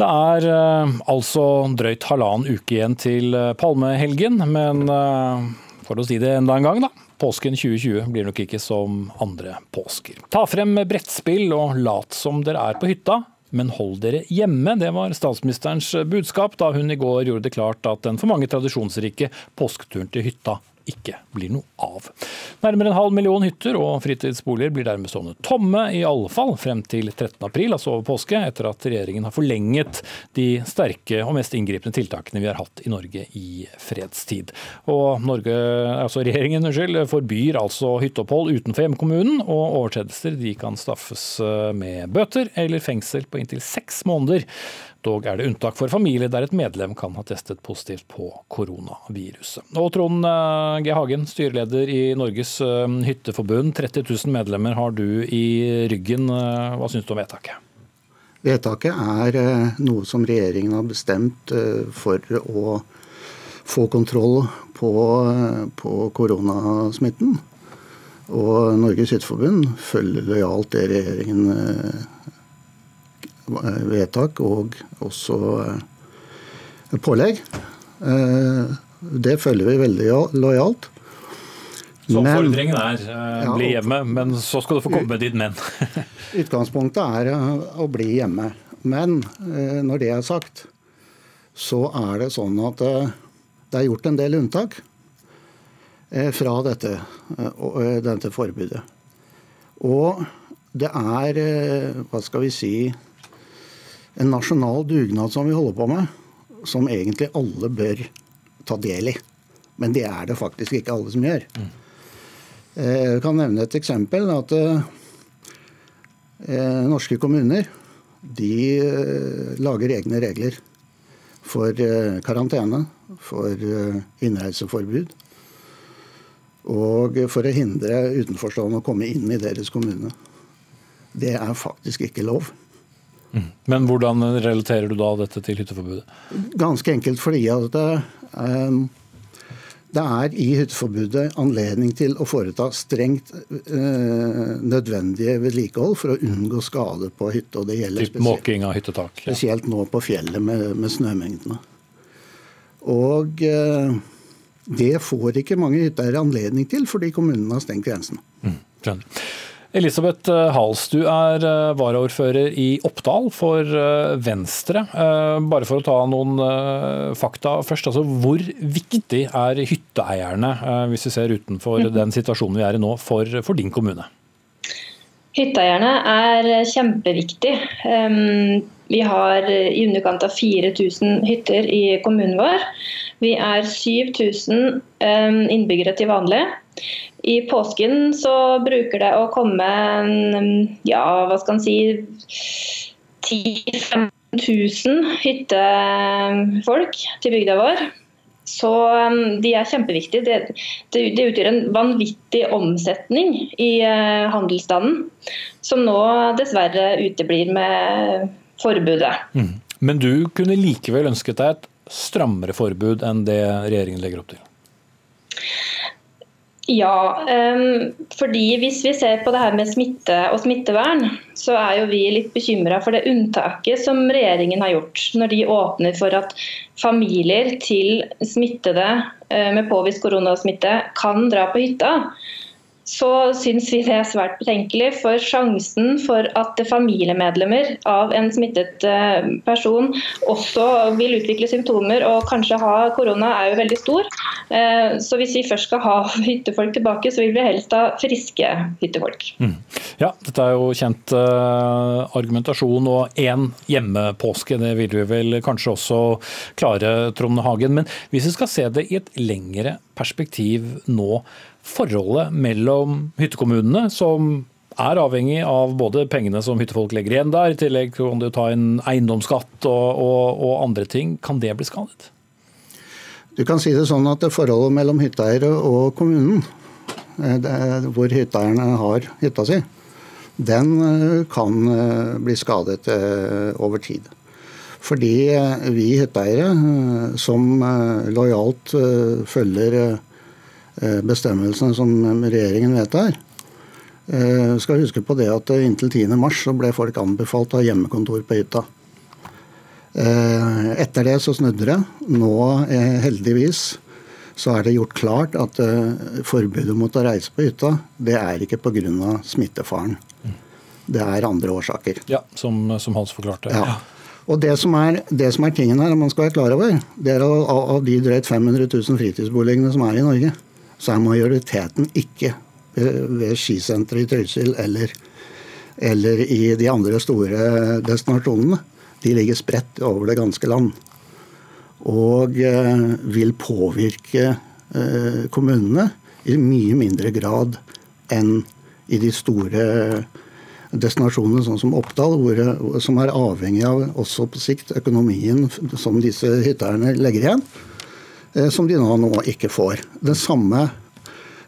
Det er uh, altså drøyt halvannen uke igjen til uh, palmehelgen, men uh, for å si det enda en gang, da. Påsken 2020 blir nok ikke som andre påsker. Ta frem brettspill og lat som dere er på hytta. Men hold dere hjemme, det var statsministerens budskap da hun i går gjorde det klart at den for mange tradisjonsrike påsketuren til hytta ikke blir noe av. Nærmere en halv million hytter og fritidsboliger blir dermed stående tomme, i alle fall frem til 13. april, altså over påske, etter at regjeringen har forlenget de sterke og mest inngripende tiltakene vi har hatt i Norge i fredstid. Og Norge, altså Regjeringen unnskyld, forbyr altså hytteopphold utenfor hjemkommunen, og overtredelser de kan staffes med bøter eller fengsel på inntil seks måneder. Dog er det unntak for familie der et medlem kan ha testet positivt på koronaviruset. Og Trond eh, G. Hagen, styreleder i Norges eh, hytteforbund. 30 000 medlemmer har du i ryggen. Eh, hva syns du om vedtaket? Vedtaket er noe som regjeringen har bestemt for å få kontroll på, på koronasmitten. Og Norges Hytteforbund følger lojalt det regjeringen vedtak og også eh, pålegg. Eh, det følger vi veldig lojalt. Så oppfordringen er uh, bli hjemme, men så skal du få komme med ditt men. Utgangspunktet er å bli hjemme. Men når det er sagt, så er det sånn at det er gjort en del unntak fra dette, dette forbudet. Og det er, hva skal vi si en nasjonal dugnad som vi holder på med, som egentlig alle bør ta del i. Men det er det faktisk ikke alle som gjør. Mm. Jeg kan nevne et eksempel. at eh, Norske kommuner de eh, lager egne regler for eh, karantene, for innreiseforbud. Og for å hindre utenforstående å komme inn i deres kommune. Det er faktisk ikke lov. Men hvordan relaterer du da dette til hytteforbudet? Ganske enkelt fordi at det, um, det er i hytteforbudet anledning til å foreta strengt uh, nødvendige vedlikehold for å unngå skade på hytte. og det gjelder spesielt, måking av hyttetak. Ja. Spesielt nå på fjellet med, med snømengdene. Og uh, det får ikke mange hytteeiere anledning til fordi kommunene har stengt grensene. Mm, skjønner. Elisabeth eh, Hals, du er eh, varaordfører i Oppdal for eh, Venstre. Bare for å ta noen fakta først. Altså, hvor viktig er hytteeierne, hvis vi ser utenfor mm. den situasjonen vi er i nå, for, for din kommune? Hytteeierne er kjempeviktig. Vi har i underkant av 4000 hytter i kommunen vår. Vi er 7000 innbyggere til vanlig. I påsken så bruker det å komme ja, hva skal en si 10 000 hyttefolk til bygda vår. Så de er kjempeviktige. Det, det, det, utgjør en vanvittig omsetning i uh, handelsstanden, som nå dessverre uteblir med forbudet. Mm. Men du kunne likevel ønsket deg et strammere forbud enn det regjeringen legger opp til? Ja, um, fordi hvis vi ser på det her med smitte og smittevern, så er jo vi litt bekymra for det unntaket som regjeringen har gjort når de åpner for at familier til smittede uh, med påvist koronasmitte kan dra på hytta så syns vi det er svært betenkelig. For sjansen for at familiemedlemmer av en smittet eh, person også vil utvikle symptomer og kanskje ha korona, er jo veldig stor. Eh, så hvis vi først skal ha hyttefolk tilbake, så vil vi helst ha friske hyttefolk. Mm. Ja, dette er jo kjent uh, argumentasjon, og én hjemmepåske, det vil vi vel kanskje også klare, Trond Hagen. Men hvis vi skal se det i et lengre perspektiv nå, forholdet mellom hyttekommunene, som er avhengig av både pengene som hyttefolk legger igjen der, i tillegg kan du ta inn eiendomsskatt og, og, og andre ting. Kan det bli skadet? Du kan si det sånn at det forholdet mellom hytteeiere og kommunen, hvor hytteeierne har hytta si, den kan bli skadet over tid. Fordi vi hytteeiere, som lojalt følger bestemmelsene som regjeringen vedtar, skal huske på det at inntil 10.3 så ble folk anbefalt å ha hjemmekontor på hytta. Eh, etter det så snudde det. Nå, eh, heldigvis, så er det gjort klart at eh, forbudet mot å reise på hytta, det er ikke pga. smittefaren. Det er andre årsaker. Ja, Som, som Hans forklarte. Ja. Og det som, er, det som er tingen her, man skal være klar over, det er av, av de drøyt 500 000 fritidsboligene som er i Norge, så er majoriteten ikke ved skisenteret i Trysil eller, eller i de andre store destinasjonene de ligger spredt over det ganske land. Og eh, vil påvirke eh, kommunene i mye mindre grad enn i de store destinasjonene, sånn som Oppdal, hvor, som er avhengig av også på sikt økonomien som disse hytteeierne legger igjen, eh, som de nå, nå ikke får. Det samme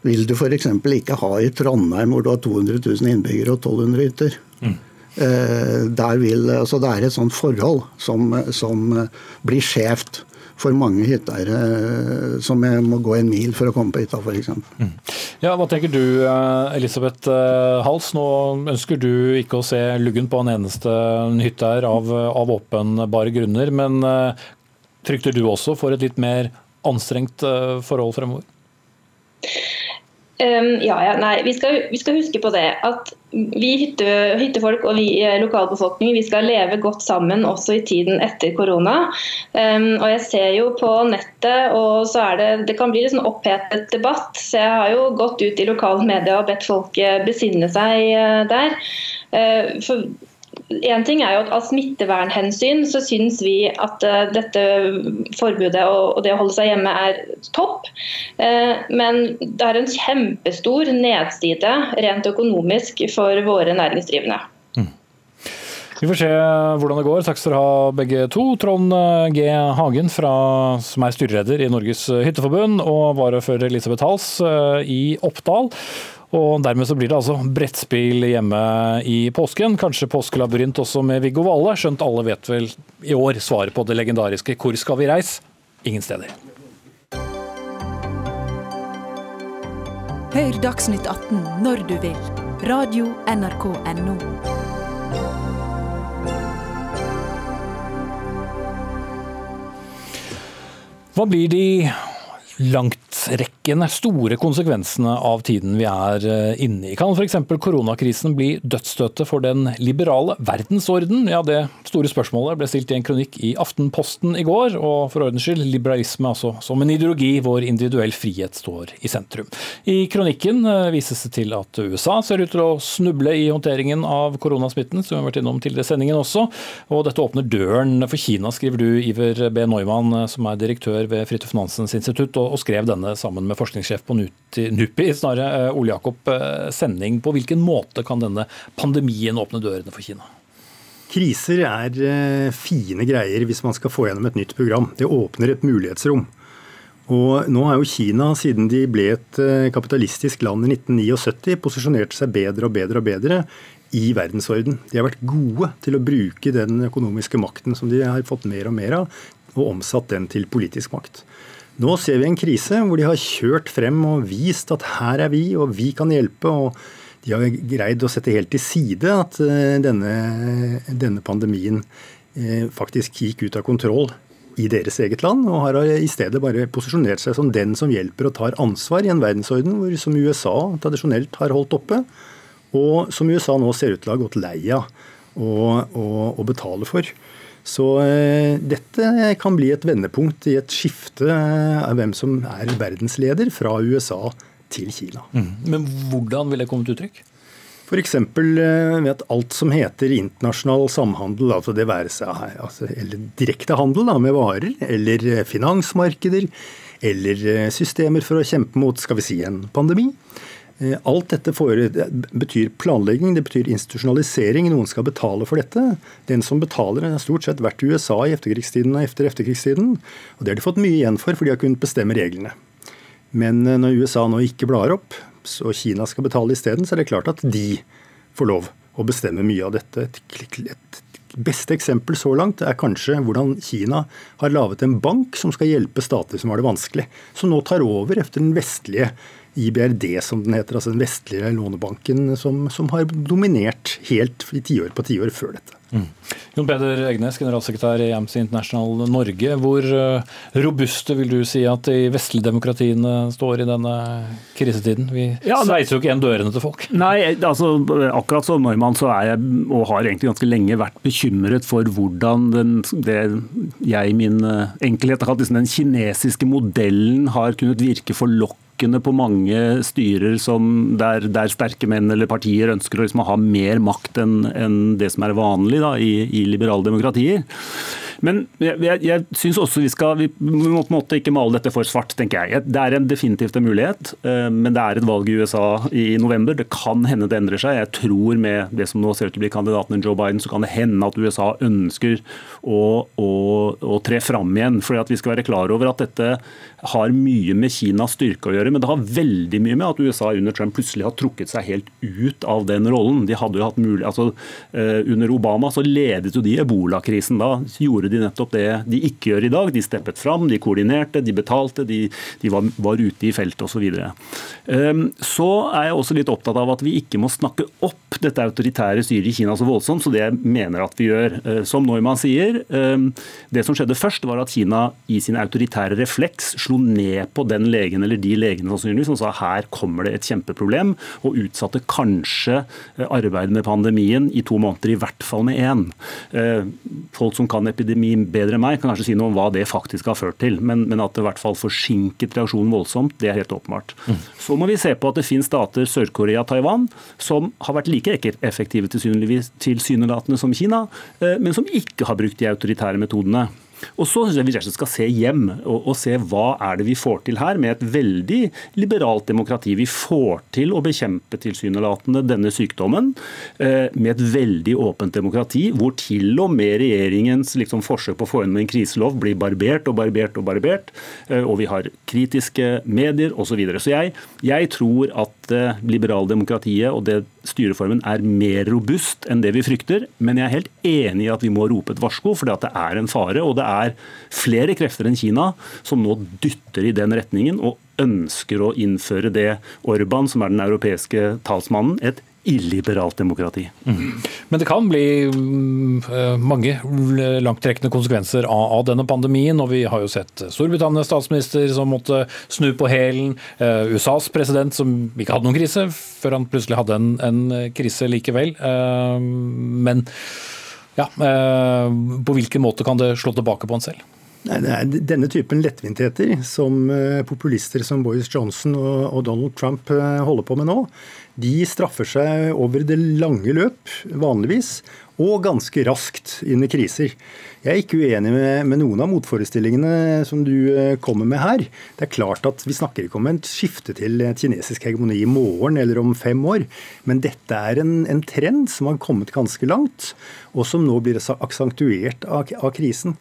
vil du f.eks. ikke ha i Trondheim, hvor du har 200 000 innbyggere og 1200 hytter. Mm. Eh, vil, altså det er et sånt forhold som, som blir skjevt for mange hytteeiere eh, som må gå en mil for å komme på hytta f.eks. Mm. Ja, hva tenker du eh, Elisabeth Hals? Nå ønsker du ikke å se luggen på en eneste hytteeier av, av åpenbare grunner, men frykter du også for et litt mer anstrengt forhold fremover? Um, ja, ja, nei, vi skal, vi skal, huske på det at vi hytte, hyttefolk og vi lokalbefolkning vi skal leve godt sammen også i tiden etter korona. Um, og Jeg ser jo på nettet, og så er det, det kan bli litt sånn opphetet debatt. Så jeg har jo gått ut i lokale medier og bedt folk besinne seg der. Uh, for en ting er jo at Av smittevernhensyn så syns vi at uh, dette forbudet og, det å holde seg hjemme er topp. Uh, men det er en kjempestor nedside rent økonomisk for våre næringsdrivende. Mm. Vi får se hvordan det går. Takk skal dere ha begge to. Trond G. Hagen, fra, som er styreleder i Norges Hytteforbund, og varafører Elisabeth Hals i Oppdal. Og Dermed så blir det altså brettspill hjemme i påsken. Kanskje påskelabyrint også med Viggo Valle, skjønt alle vet vel i år svaret på det legendariske 'Hvor skal vi reise?' Ingen steder. Hør Dagsnytt 18 når du vil. Radio NRK Radio.nrk.no. Hva blir de langtrekkende, store konsekvensene av tiden vi er eh, inne i. Kan f.eks. koronakrisen bli dødsstøtet for den liberale verdensorden? Ja, Det store spørsmålet ble stilt i en kronikk i Aftenposten i går. Og for ordens skyld, liberalisme altså som en ideologi hvor individuell frihet står i sentrum. I kronikken eh, vises det til at USA ser ut til å snuble i håndteringen av koronasmitten, som vi har vært innom tidligere i sendingen også. Og dette åpner døren for Kina, skriver du, Iver B. Neumann, eh, som er direktør ved Fridtjof Nansens institutt og skrev denne sammen med forskningssjef på NUPI, snarere eh, Ole Jakob eh, Sending. På hvilken måte kan denne pandemien åpne dørene for Kina? Kriser er eh, fine greier hvis man skal få gjennom et nytt program. Det åpner et mulighetsrom. Og nå har jo Kina, siden de ble et kapitalistisk land i 1979, posisjonert seg bedre og bedre og bedre i verdensorden. De har vært gode til å bruke den økonomiske makten som de har fått mer og mer av, og omsatt den til politisk makt. Nå ser vi en krise hvor de har kjørt frem og vist at her er vi, og vi kan hjelpe. og De har greid å sette helt til side at eh, denne, denne pandemien eh, faktisk gikk ut av kontroll i deres eget land, og har i stedet bare posisjonert seg som den som hjelper og tar ansvar i en verdensorden hvor, som USA tradisjonelt har holdt oppe, og som USA nå ser ut til å ha gått lei av å betale for. Så eh, dette kan bli et vendepunkt i et skifte av hvem som er verdensleder fra USA til Kina. Mm. Men hvordan vil det komme til uttrykk? F.eks. Eh, ved at alt som heter internasjonal samhandel, altså det være seg altså, eller direkte handel da, med varer, eller eh, finansmarkeder, eller systemer for å kjempe mot skal vi si, en pandemi, Eh, alt dette for, betyr planlegging, det betyr institusjonalisering. Noen skal betale for dette. Den som betaler, har stort sett vært USA i efterkrigstiden og etter efterkrigstiden. Og det har de fått mye igjen for, for de har kunnet bestemme reglene. Men eh, når USA nå ikke blar opp, og Kina skal betale isteden, så er det klart at de får lov å bestemme mye av dette. Et beste eksempel så langt er kanskje hvordan Kina har laget en bank som skal hjelpe stater som har det vanskelig. Som nå tar over efter den vestlige IBRD, som den heter, altså den vestlige lånebanken, som, som har dominert helt i tiår på tiår før dette. Mm. Jon Peder Egnes, generalsekretær i Amnesty International Norge. Hvor eh, robuste vil du si at de vestlige demokratiene står i denne krisetiden? Vi ja, sveiser jo ikke igjen dørene til folk. Nei, altså akkurat som Neumann så er jeg, og har egentlig ganske lenge vært bekymret for hvordan den, det jeg i min eh, enkelhet har kalt liksom den kinesiske modellen har kunnet virke for lokk på mange styrer som der, der, sterke menn eller partier ønsker å liksom ha mer makt enn en det som er vanlig da, i, i liberale demokratier. Men jeg, jeg, synes også vi skal vi må på en måte ikke male dette for svart, tenker jeg. Det er en definitivt en mulighet, eh, men det er et valg i USA i november. Det kan hende det endrer seg. Jeg tror med det som nå ser ut til å bli kandidaten Joe Biden, så kan det hende at USA ønsker å, å, å tre fram igjen. fordi at Vi skal være klar over at dette har mye med Kinas styrke å gjøre, men det har veldig mye med at USA under Trump plutselig har trukket seg helt ut av den rollen. De hadde jo hatt mulig, altså eh, Under Obama så ledet jo de ebolakrisen. Da gjorde de nettopp det de ikke gjør i dag. De steppet fram, de koordinerte, de betalte, de, de var, var, ute i feltet osv. Så, um, så er jeg også litt opptatt av at vi ikke må snakke opp dette autoritære styret i Kina så voldsomt, så det jeg mener at vi gjør. Uh, som Neumann sier, um, det som skjedde først, var at Kina i sin autoritære refleks slo ned på den legen eller de legene som sa her kommer det et kjempeproblem, og utsatte kanskje uh, arbeidet med pandemien i to måneder, i hvert fall med én. Uh, folk som kan epidemi mye bedre enn meg, kan kanskje si noe om hva det faktisk har ført til. Men, men at det i hvert fall forsinket reaksjonen voldsomt, det er helt åpenbart. Mm. Så må vi se på at det finnes stater, Sør-Korea, Taiwan, som har vært like effektive tilsynelatende som Kina, eh, men som ikke har brukt de autoritære metodene. Og så synes jeg vi skal se hjem og, og, se hva er det vi får til her, med et veldig liberalt demokrati. Vi får til å bekjempe tilsynelatende denne sykdommen eh, med et veldig åpent demokrati, hvor til og med regjeringens liksom, forsøk på å få inn en kriselov blir barbert og barbert og barbert. Eh, og vi har kritiske medier osv. Så, videre. så jeg, jeg tror at det eh, liberale og det styreformen er mer robust enn det vi frykter. Men jeg er helt enig i at vi må rope et varsko, for det er en fare. Og det er flere krefter enn Kina som nå dytter i den retningen og ønsker å innføre det Orban, som er den europeiske talsmannen, et illiberalt demokrati. Mm. Men det kan bli mm, eh, mange langtrekkende konsekvenser av, denne pandemien. og Vi har jo sett Storbritannias statsminister som måtte snu på hælen. Uh, USAs president som ikke hadde noen krise, før han plutselig hadde en, en krise likevel. Uh, men ja, på hvilken måte kan det slå tilbake på han selv? Nei, det er denne typen lettvintheter som populister som Boris Johnson og Donald Trump holder på med nå, de straffer seg over det lange løp, vanligvis, og ganske raskt i kriser. Jeg er ikke uenig med, med, noen av motforestillingene som du eh, kommer med her. Det er klart at Vi snakker ikke om et skifte til kinesisk hegemoni i morgen eller om fem år. Men dette er en, en trend som har kommet ganske langt, og som nå blir aksentuert av, av krisen.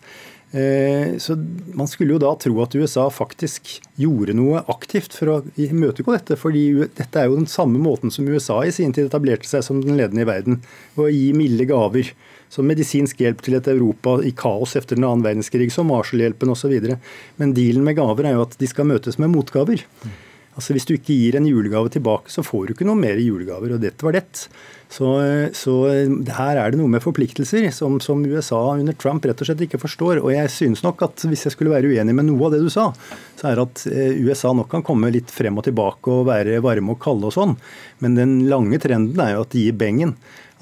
Eh, så Man skulle jo da tro at USA faktisk gjorde noe aktivt for å imøtegå dette. fordi dette er jo den samme måten som USA i sin tid etablerte seg som den ledende i verden. Ved å gi milde gaver. Som medisinsk hjelp til et Europa i kaos etter den annen verdenskrig, som Marshall-hjelpen osv. Men dealen med gaver er jo at de skal møtes med motgaver. Altså Hvis du ikke gir en julegave tilbake, så får du ikke noe mer julegaver. Og dette var det. Så, så her er det noe med forpliktelser som, som, USA under Trump rett og slett ikke forstår. Og jeg synes nok at hvis jeg skulle være uenig med noe av det du sa, så er det at eh, USA nok kan komme litt frem og tilbake og være varme og kalde og sånn. Men den lange trenden er jo at de gir bengen.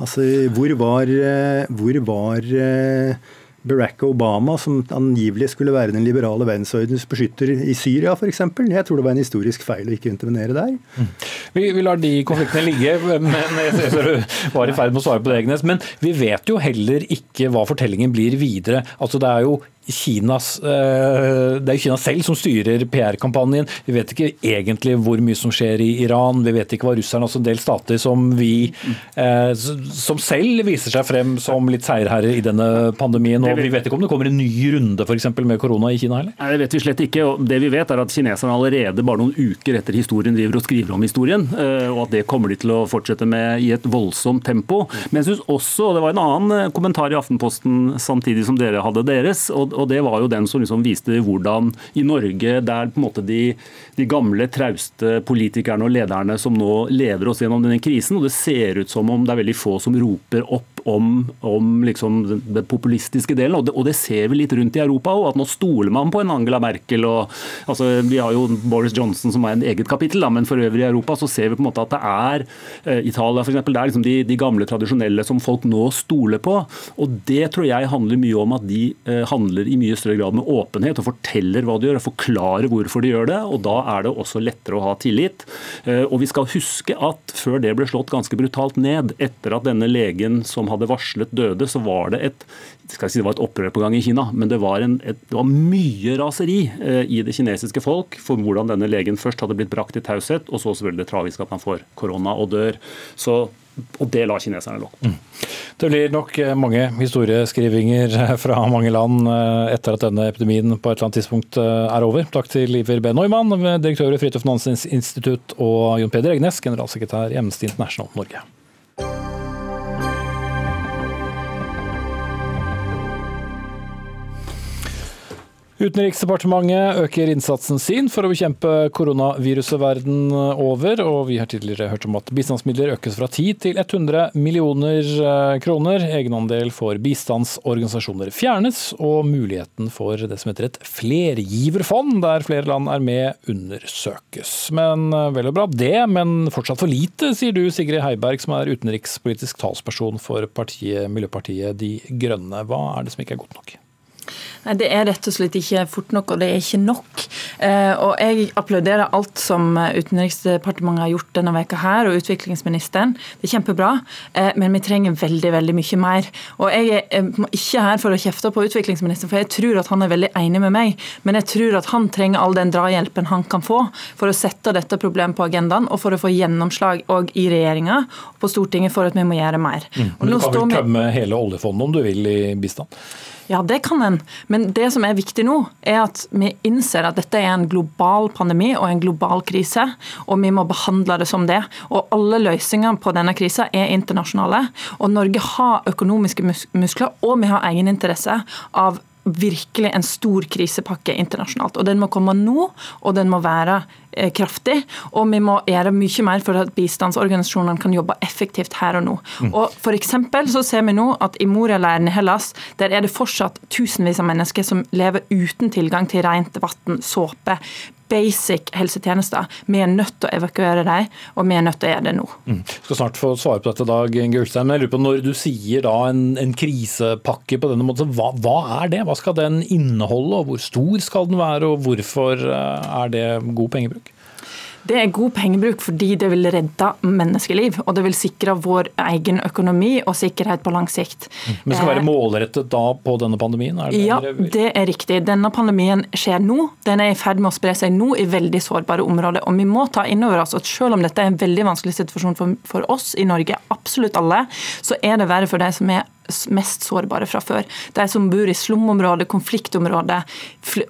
Altså, hvor var, eh, hvor var eh, Barack Obama, som angivelig skulle være den liberale verdensordens beskytter i Syria f.eks. Jeg tror det var en historisk feil å ikke intervenere der. Mm. Vi, vi, lar de konfliktene ligge, men jeg ser du var i ferd med å svare på det, Egnes. Men vi vet jo heller ikke hva fortellingen blir videre. Altså Det er jo Kinas, eh, det er Kina selv som styrer PR-kampanjen. Vi vet ikke egentlig hvor mye som skjer i Iran. Vi vet ikke hva russerne Altså en del stater som vi eh, som selv viser seg frem som litt seierherrer i denne pandemien. Og vi vet ikke om det kommer en ny runde for eksempel, med korona i Kina heller? Nei, Det vet vi slett ikke. Det vi vet er at Kineserne allerede bare noen uker etter historien driver og skriver om historien. Eh, og at det kommer de til å fortsette med i et voldsomt tempo. Men jeg synes også, og det var en annen kommentar i Aftenposten samtidig som dere hadde deres. og og Det var jo den som liksom viste hvordan i Norge, der på en måte de, de gamle, trauste politikerne og lederne som nå leder oss gjennom denne krisen, og det ser ut som om det er veldig få som roper opp om, om liksom den populistiske delen. Og det, og det, ser vi litt rundt i Europa òg, at nå stoler man på en Angela Merkel. og altså, Vi har jo Boris Johnson som er en eget kapittel, da, men for øvrig i Europa så ser vi på en måte at det er eh, Italia for eksempel, det er liksom de, de, gamle, tradisjonelle som folk nå stoler på. Og Det tror jeg handler mye om at de eh, handler i mye større grad med åpenhet og forteller hva de gjør, og forklarer hvorfor de gjør det. og Da er det også lettere å ha tillit. Eh, og vi skal huske at før det ble slått ganske brutalt ned, etter at denne legen som hadde varslet døde, så var det et skal jeg si det var et opprør på gang i Kina, men det var, en, et, det var mye raseri eh, i det kinesiske folk for hvordan denne legen først hadde blitt brakt i taushet, og så selvfølgelig det tragiske at han får korona og dør. Så og det lar kineserne lov. Mm. Det blir nok eh, mange historieskrivinger eh, fra mange land etter at denne epidemien på et eller annet tidspunkt er over. Takk til Iver B. Neumann, direktør i Fridtjof Nansens institutt, og Jon Peder Egnes, generalsekretær i Amnesty International Norge. Utenriksdepartementet øker innsatsen sin for å bekjempe koronaviruset verden over, og vi har tidligere hørt om at bistandsmidler økes fra 10 til 100 millioner eh, kroner. Egenandel for bistandsorganisasjoner fjernes, og muligheten for det som heter et flergiverfond, der flere land er med, undersøkes. Men eh, vel og bra det, men fortsatt for lite, sier du Sigrid Heiberg, som er utenrikspolitisk talsperson for partiet, Miljøpartiet De Grønne. Hva er det som ikke er godt nok? Nei, Det er rett og slett ikke fort nok, og det er ikke nok. Eh, og Jeg applauderer alt som Utenriksdepartementet har gjort denne veka her, og utviklingsministeren. Det er kjempebra, eh, men vi trenger veldig veldig mye mer. Og Jeg er eh, ikke her for å kjefte på utviklingsministeren, for jeg tror at han er veldig enig med meg. Men jeg tror at han trenger all den drahjelpen han kan få for å sette dette problemet på agendaen, og for å få gjennomslag òg i regjeringa og på Stortinget for at vi må gjøre mer. Mm. Og du kan vel tømme hele oljefondet om du vil i bistand? Ja, det kan en. Men det som er viktig nå, er at vi innser at dette er en global pandemi og en global krise, og vi må behandle det som det. Og alle løsningene på denne krisa er internasjonale. Og Norge har økonomiske muskler, og vi har egeninteresse av virkelig en stor krisepakke internasjonalt. Og Den må komme nå, og den må være eh, kraftig. Og vi må gjøre mye mer for at bistandsorganisasjonene kan jobbe effektivt her og nå. Mm. Og for så ser vi nå at I Moria-leiren i Hellas der er det fortsatt tusenvis av mennesker som lever uten tilgang til rent vann, såpe, basic helsetjenester. Vi er nødt til å evakuere dem, og vi er nødt til å gjøre det nå. Mm. Jeg skal snart få svare på dette, Dag Gulstein, men jeg lurer på når du sier da en, en krisepakke på denne måten, hva, hva, er det? Hva skal den inneholde, og hvor stor skal den være, og hvorfor eh, er det god pengebruk? Det er god pengebruk fordi det vil redde menneskeliv. Og det vil sikre vår egen økonomi og sikkerhet på lang sikt. Men det skal være eh, målrettet da på denne pandemien? Det ja, det er riktig. Denne pandemien skjer nå. Den er i ferd med å spre seg nå i veldig sårbare områder. Og vi må ta inn over oss at selv om dette er en veldig vanskelig situasjon for, for oss i Norge, absolutt alle, så er det verre for de som er mest sårbare fra før. De som bor i slumområder, konfliktområder,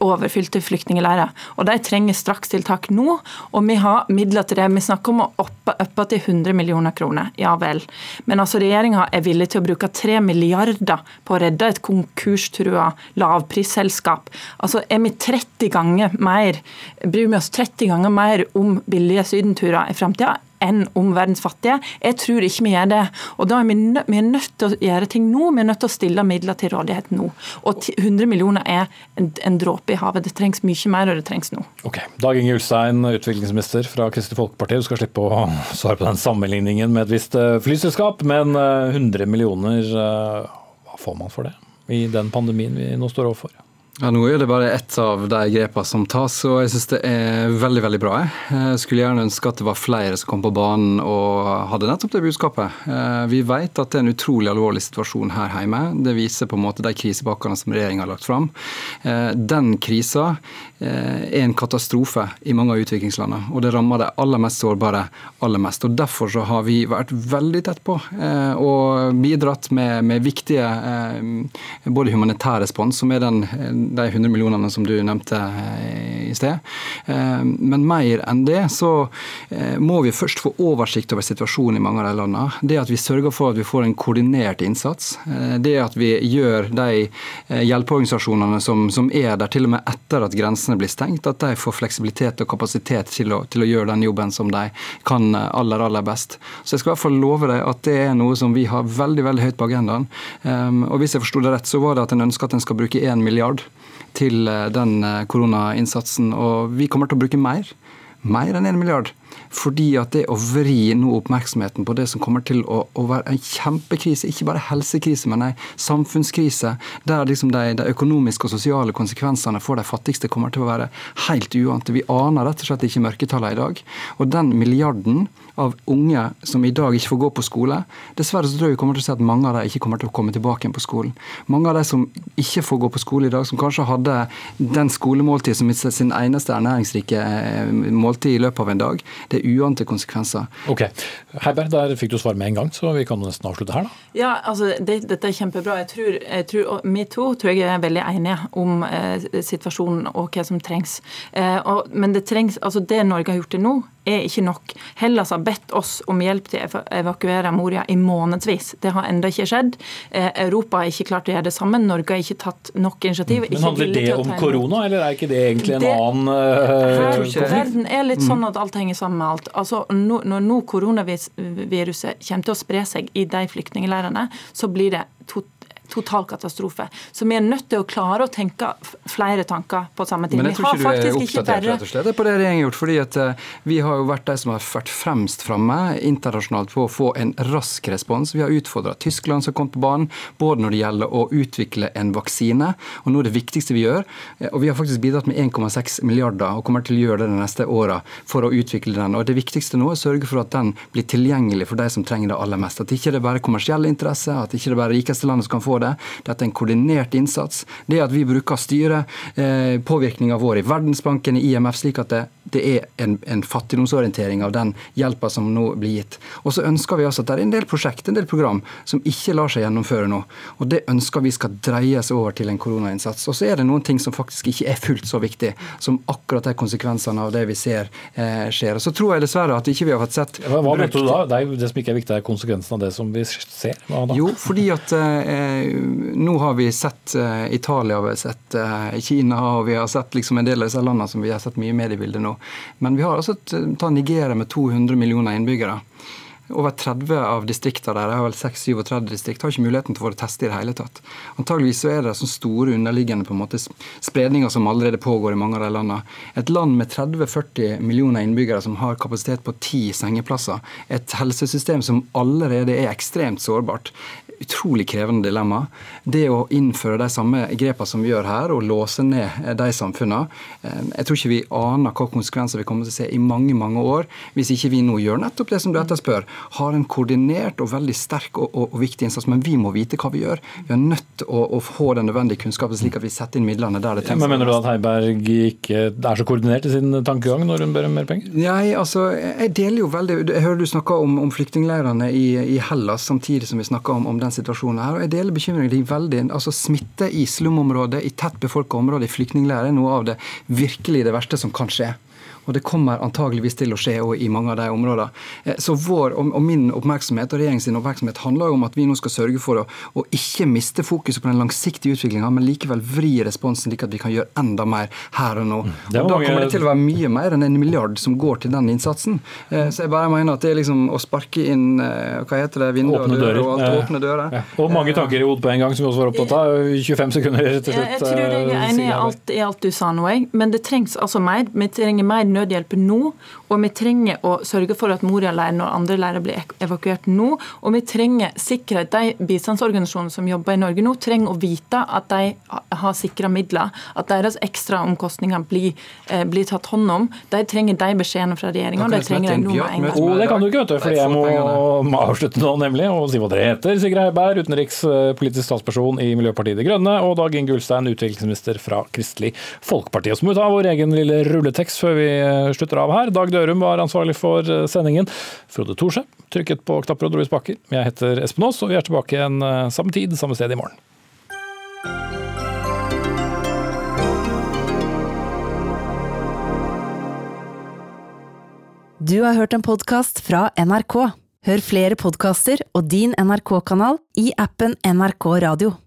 overfylte flyktningleirer. Og De trenger strakstiltak nå, og vi har midler til det. Vi snakker om å oppe, oppe til 100 millioner kroner. Ja vel. Men altså regjeringa er villig til å bruke 3 milliarder på å redde et konkurstrua lavprisselskap. Altså er vi 30 ganger mer, bryr vi oss 30 ganger mer om billige sydenturer i framtida enn om verdens fattige. Jeg tror ikke vi gjør det. Og da er vi, nø vi er nødt til å gjøre ting nå. Vi er nødt til å stille midler til rådighet nå. Og 100 millioner er en, en dråpe i havet. Det trengs mye mer, og det trengs nå. Ok. Dag Inge Ulstein, utviklingsminister fra Kristelig Folkeparti. Du skal slippe å svare på den sammenligningen med et visst eh, flyselskap, men 100 eh, millioner, eh, hva får man for det? I den pandemien vi nå står overfor? Ja, Nå er det bare ett av de grepene som tas, og jeg syns det er veldig veldig bra. Jeg skulle gjerne ønske at det var flere som kom på banen og hadde nettopp det budskapet. Eh, vi vet at det er en utrolig alvorlig situasjon her hjemme. Det viser på en måte de krisepakkene som regjeringa har lagt fram. Eh, den krisa eh, er en katastrofe i mange av utviklingslandene, og det rammer de aller mest sårbare aller mest. Og Derfor så har vi vært veldig tett på og bidratt med, med viktige både humanitær respons, som er den de 100 millionene som du nevnte eh, i sted. Eh, men mer enn det så eh, må vi først få oversikt over situasjonen i mange av de landene. Det at vi sørger for at vi får en koordinert innsats. Det at vi gjør de hjelpeorganisasjonene som, som er der til og med etter at grensene blir stengt, at de får fleksibilitet og kapasitet til å, til å gjøre den jobben som de kan aller, aller best. Så jeg skal i hvert fall love deg at det er noe som vi har veldig veldig høyt på agendaen. Og hvis jeg forsto det rett, så var det at en ønsker at en skal bruke 1 milliard til eh, den eh, koronainnsatsen. Og vi kommer til å bruke mer. Mer enn 1 milliard. Fordi at det å vri nå oppmerksomheten på det som kommer til å, å være en kjempekrise, ikke bare helsekrise, men en samfunnskrise, der liksom de, de, økonomiske og sosiale konsekvensene for de fattigste kommer til å være helt uante. Vi aner rett og slett ikke mørketallene i dag. Og den milliarden av unge som i dag ikke får gå på skole, dessverre så tror jeg vi kommer til å se at mange av dem ikke kommer til å komme tilbake igjen på skolen. Mange av de som ikke får gå på skole i dag, som kanskje hadde den skolemåltid som sin eneste ernæringsrike eh, måltid i løpet av en dag, det er uante konsekvenser. Ok, Heiberg, der fikk du svar med en gang, så vi kan nesten avslutte her, da. Ja, altså, det, Dette er kjempebra. Jeg tror, jeg tror, Vi to tror jeg er veldig enige om eh, situasjonen og hva som trengs. Eh, og, men det trengs, altså det Norge har gjort til nå, er ikke nok. Hellas har bedt oss om hjelp til å evakuere Moria i månedsvis. Det har ennå ikke skjedd. Eh, Europa har ikke klart å gjøre det sammen. Norge har ikke tatt nok initiativ. Men Handler det om korona, eller er ikke det egentlig en det, annen uh, Verden er litt sånn at alt henger sammen med alt. Altså, Når nå koronaviruset kommer til å spre seg i de flyktningleirene, så blir det totalt total katastrofe. Så vi er nødt til å klare å tenke flere tanker på samme tid. Men jeg tror ikke du er oppdatert rett og slett på det regjeringen har gjort. fordi at eh, Vi har jo vært de som har vært fremst framme internasjonalt på å få en rask respons. Vi har utfordra Tyskland som kom på banen, både når det gjelder å utvikle en vaksine, og nå er det viktigste vi gjør. Eh, og Vi har faktisk bidratt med 1,6 milliarder og kommer til å gjøre det de neste åra for å utvikle den. Og Det viktigste nå er å sørge for at den blir tilgjengelig for de som trenger det aller mest. At ikke det er bare kommersielle interesser, at ikke det er rikeste landet som kan få det. Dette er en koordinert innsats. Det at vi bruker styre, eh, påvirkninga vår i Verdensbanken, i IMF, slik at det, det er en, en, fattigdomsorientering av den hjelpa som nå blir gitt. Og så ønsker vi altså at det er en del prosjekt, en del program, som ikke lar seg gjennomføre nå. Og det ønsker vi skal dreies over til en koronainnsats. Og så er det noen ting som faktisk ikke er fullt så viktig som akkurat de konsekvensene av det vi ser eh, skjer. Og så tror jeg dessverre at ikke vi har fått sett hva mente du da? Det, er, det som ikke er viktig, er konsekvensen av det som vi ser? Jo, fordi at eh, nå har vi sett uh, Italia, vi har sett Kina og vi har sett liksom en del av disse landene som vi har sett mye i mediebildet nå. Men vi har altså ta Nigeria med 200 millioner innbyggere. Over 30 av distriktene der, jeg har vel 6-37 distrikt, har ikke muligheten til å få det testet i det hele tatt. Antageligvis så er det sånne store underliggende på en måte spredninger som allerede pågår i mange av de landene. Et land med 30-40 millioner innbyggere som har kapasitet på ti sengeplasser, et helsesystem som allerede er ekstremt sårbart, utrolig krevende dilemma. Det å innføre de samme grepene som vi gjør her, og låse ned de samfunnene eh, Jeg tror ikke vi aner hva konsekvenser vi kommer til å se i mange mange år hvis ikke vi nå gjør nettopp det som du etterspør. Har en koordinert og veldig sterk og, og, og viktig innsats. Men vi må vite hva vi gjør. Vi er nødt til å, å, få den nødvendige kunnskapen, slik at vi setter inn midlene der det trengs. Men Mener du at Heiberg ikke er så koordinert i sin tankegang når hun ber om mer penger? Nei, altså, jeg deler jo veldig Jeg hører du snakker om, om flyktningleirene i, i, Hellas samtidig som vi snakker om, om den situasjonen her. og Jeg deler bekymringen din veldig. Altså Smitte i slumområder, i tett befolka områder, i flyktningleirer er noe av det virkelig det verste som kan skje. Og det kommer antageligvis til å skje i mange av de områdene. Eh, så vår og min oppmerksomhet og regjeringens oppmerksomhet handler jo om at vi nå skal sørge for å, å ikke miste fokuset på den langsiktige utviklinga, men likevel vri responsen slik at vi kan gjøre enda mer her og nå. Mm. Og Da kommer det til å være mye mer enn en milliard som går til den innsatsen. Eh, så jeg bare mener at det er liksom å sparke inn eh, hva heter det, vinduer og dører, og alt, åpne dører. Ja. Og mange tanker i hodet på en gang, som vi også var opptatt av. 25 sekunder til slutt. Jeg tror jeg er enig i alt, i alt du sa nå, men det trengs altså mer. Vi trenger mer nødhjelp nå, og vi trenger å sørge for at Moria-leiren og andre leirer blir evakuert nå. Og vi trenger sikkerhet. De bistandsorganisasjonene som jobber i Norge nå, trenger å vite at de har sikra midler, at deres ekstraomkostninger blir, eh, blir tatt hånd om. De trenger de beskjedene fra regjeringa, og de trenger de nå med en gang. Oh, det kan du ikke, vet du, for jeg må avslutte nå, nemlig, og si hva dere heter. Sigrid Heiberg, utenrikspolitisk statsperson i Miljøpartiet De Grønne, og Dag Inge Ulstein, utviklingsminister fra Kristelig Folkeparti. Og så må vi ta vår egen lille rulletekst før vi eh, slutter av her. Dag Dørum var ansvarlig for eh, sendingen. Frode Thorsø trykket på knapper og dro i spaker. Jeg heter Espen Aas, og vi er tilbake igjen samme tid, samme sted i morgen. Du har hørt en podkast fra NRK. Hør flere podkaster og din NRK-kanal i appen NRK Radio.